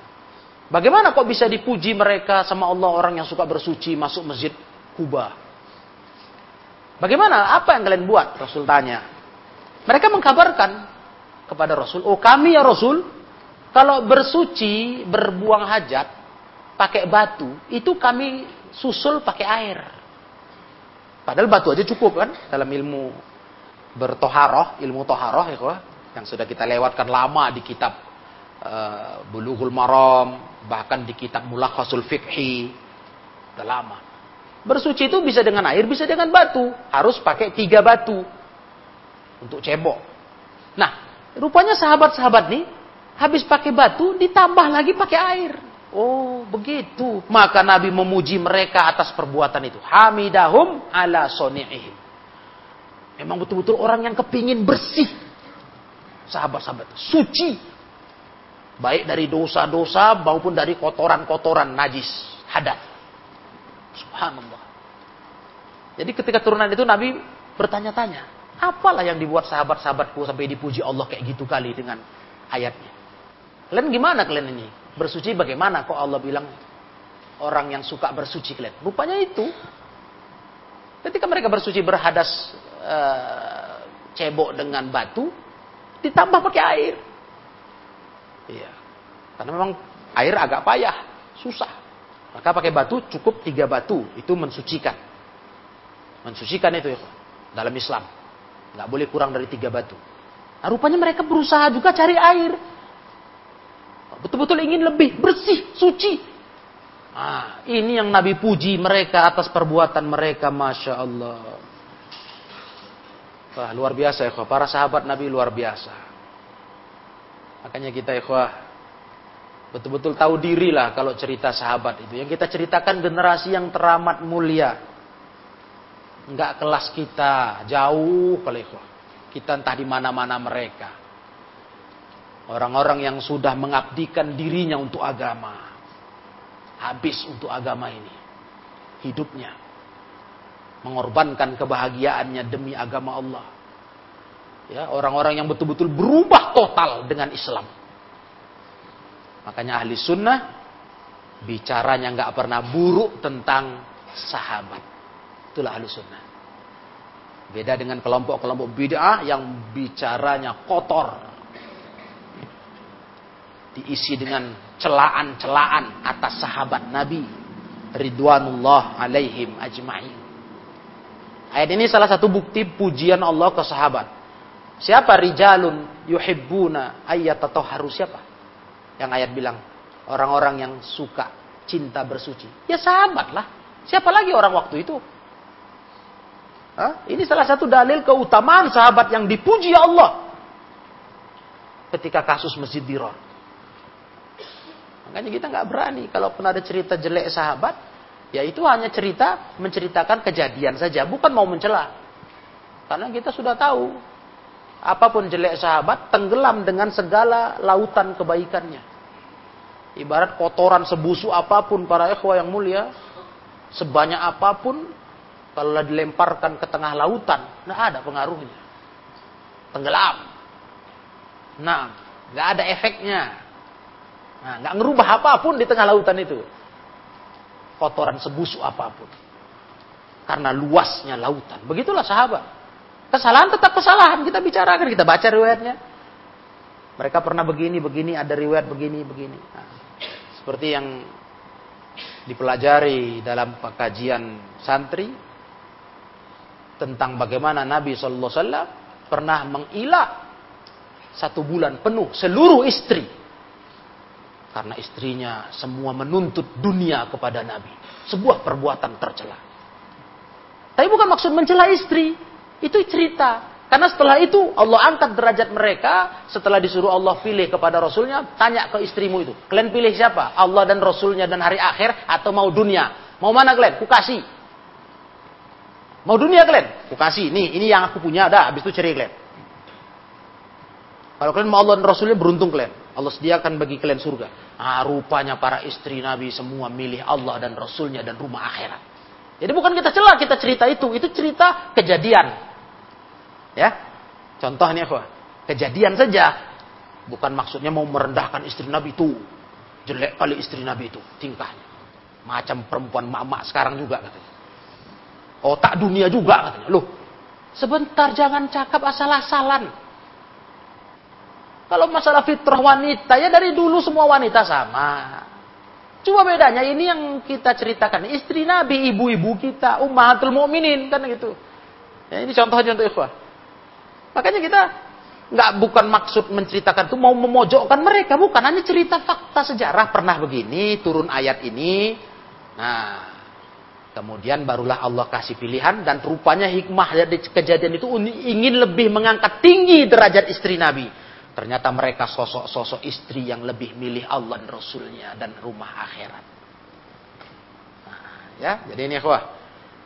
bagaimana kok bisa dipuji mereka sama Allah orang yang suka bersuci masuk masjid Kuba? Bagaimana? Apa yang kalian buat? Rasul tanya. Mereka mengkabarkan kepada Rasul, oh kami ya Rasul, kalau bersuci, berbuang hajat, pakai batu, itu kami susul pakai air. Padahal batu aja cukup kan dalam ilmu bertoharoh, ilmu toharoh ya yang sudah kita lewatkan lama di kitab uh, Bulughul Maram, bahkan di kitab Mulakhasul Fiqhi, udah lama. Bersuci itu bisa dengan air, bisa dengan batu. Harus pakai tiga batu untuk cebok. Nah, rupanya sahabat-sahabat nih habis pakai batu ditambah lagi pakai air. Oh, begitu. Maka Nabi memuji mereka atas perbuatan itu. Hamidahum ala soni'ihim. Memang betul-betul orang yang kepingin bersih. Sahabat-sahabat. Suci. Baik dari dosa-dosa maupun dari kotoran-kotoran najis. Hadat. Subhanallah. Jadi ketika turunan itu Nabi bertanya-tanya. Apalah yang dibuat sahabat-sahabatku sampai dipuji Allah kayak gitu kali dengan ayatnya. Kalian gimana kalian ini? Bersuci bagaimana kok Allah bilang orang yang suka bersuci kalian? Rupanya itu. Ketika mereka bersuci berhadas uh, cebok dengan batu, ditambah pakai air. Iya. Karena memang air agak payah, susah. Maka pakai batu cukup tiga batu, itu mensucikan. Mensucikan itu ya, dalam Islam. Nggak boleh kurang dari tiga batu. Nah, rupanya mereka berusaha juga cari air. Betul-betul ingin lebih bersih, suci. Ah, ini yang Nabi puji mereka atas perbuatan mereka, masya Allah. Wah, luar biasa ya, para sahabat Nabi luar biasa. Makanya kita ya, betul-betul tahu diri lah kalau cerita sahabat itu. Yang kita ceritakan generasi yang teramat mulia. Enggak kelas kita, jauh kalau Kita entah di mana-mana mereka. Orang-orang yang sudah mengabdikan dirinya untuk agama. Habis untuk agama ini. Hidupnya. Mengorbankan kebahagiaannya demi agama Allah. Ya, orang-orang yang betul-betul berubah total dengan Islam. Makanya ahli sunnah bicaranya nggak pernah buruk tentang sahabat. Itulah ahli sunnah. Beda dengan kelompok-kelompok bid'ah yang bicaranya kotor, diisi dengan celaan-celaan atas sahabat Nabi ridwanullah alaihim ajma'in. Ayat ini salah satu bukti pujian Allah ke sahabat. Siapa rijalun yuhibbuna ayyatatoharu siapa? Yang ayat bilang orang-orang yang suka cinta bersuci. Ya sahabat lah. Siapa lagi orang waktu itu? Hah? Ini salah satu dalil keutamaan sahabat yang dipuji Allah ketika kasus Masjid Dirar. Makanya kita nggak berani kalau pernah ada cerita jelek sahabat, ya itu hanya cerita menceritakan kejadian saja, bukan mau mencela. Karena kita sudah tahu apa pun jelek sahabat tenggelam dengan segala lautan kebaikannya. Ibarat kotoran sebusuk apa pun para ikhwah yang mulia, sebanyak apa pun kalau dilemparkan ke tengah lautan, nggak ada pengaruhnya. Tenggelam. Nah, nggak ada efeknya. Nah, nggak ngerubah apa pun di tengah lautan itu. Kotoran sebusuk apa pun. Karena luasnya lautan. Begitulah sahabat. Kesalahan tetap kesalahan. Kita bicarakan, kita baca riwayatnya. Mereka pernah begini, begini, ada riwayat begini, begini. Nah, seperti yang dipelajari dalam kajian santri tentang bagaimana Nabi Wasallam pernah mengilah satu bulan penuh seluruh istri karena istrinya semua menuntut dunia kepada Nabi sebuah perbuatan tercela tapi bukan maksud mencela istri itu cerita karena setelah itu Allah angkat derajat mereka setelah disuruh Allah pilih kepada Rasulnya tanya ke istrimu itu kalian pilih siapa Allah dan Rasulnya dan hari akhir atau mau dunia mau mana kalian kukasih Mau dunia kalian? Aku kasih. Nih, ini yang aku punya. Dah, habis itu cari kalian. Kalau kalian mau Allah dan Rasulnya beruntung kalian. Allah sediakan bagi kalian surga. Ah, rupanya para istri Nabi semua milih Allah dan Rasulnya dan rumah akhirat. Jadi bukan kita celah, kita cerita itu. Itu cerita kejadian. Ya, contohnya apa? Kejadian saja. Bukan maksudnya mau merendahkan istri Nabi itu. Jelek kali istri Nabi itu tingkahnya. Macam perempuan mama sekarang juga katanya otak dunia juga katanya. Loh, sebentar jangan cakap asal-asalan. Kalau masalah fitrah wanita, ya dari dulu semua wanita sama. Cuma bedanya ini yang kita ceritakan. Istri Nabi, ibu-ibu kita, ummahatul mu'minin. Kan gitu. Ya, ini contohnya untuk ikhwah. Makanya kita nggak bukan maksud menceritakan itu mau memojokkan mereka. Bukan, hanya cerita fakta sejarah. Pernah begini, turun ayat ini. Nah, Kemudian barulah Allah kasih pilihan dan rupanya hikmah dari kejadian itu ingin lebih mengangkat tinggi derajat istri Nabi. Ternyata mereka sosok-sosok istri yang lebih milih Allah dan Rasulnya dan rumah akhirat. Nah, ya, jadi ini wah.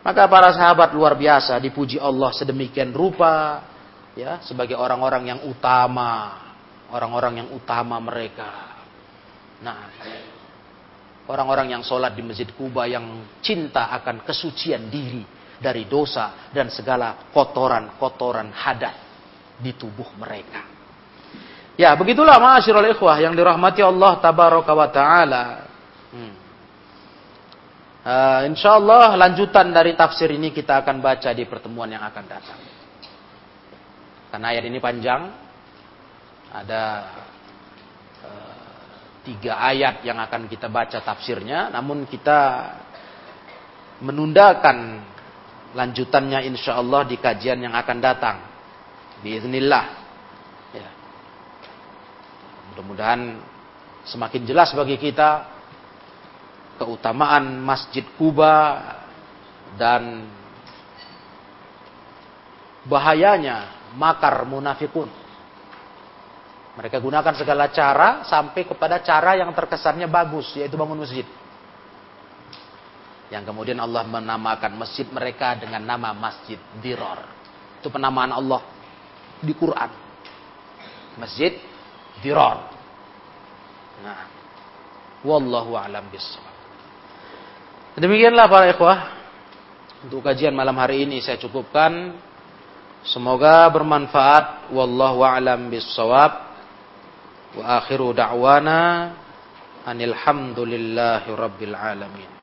Maka para sahabat luar biasa dipuji Allah sedemikian rupa ya sebagai orang-orang yang utama, orang-orang yang utama mereka. Nah, orang-orang yang sholat di Masjid Kuba yang cinta akan kesucian diri dari dosa dan segala kotoran-kotoran hadat di tubuh mereka. Ya, begitulah ma'asyiral ikhwah yang dirahmati Allah tabaraka wa taala. Hmm. Uh, insyaallah lanjutan dari tafsir ini kita akan baca di pertemuan yang akan datang. Karena ayat ini panjang, ada tiga ayat yang akan kita baca tafsirnya, namun kita menundakan lanjutannya insya Allah di kajian yang akan datang. Biiznillah. Mudah-mudahan semakin jelas bagi kita keutamaan Masjid Kuba dan bahayanya makar munafikun mereka gunakan segala cara sampai kepada cara yang terkesannya bagus, yaitu bangun masjid. Yang kemudian Allah menamakan masjid mereka dengan nama Masjid Diror. Itu penamaan Allah di Quran. Masjid Diror. Nah, wallahu alam bisawab. Demikianlah para ikhwah. Untuk kajian malam hari ini saya cukupkan. Semoga bermanfaat. Wallahu alam bisawab. Wa akhiru da'wana anil hamdulillahi rabbil alamin.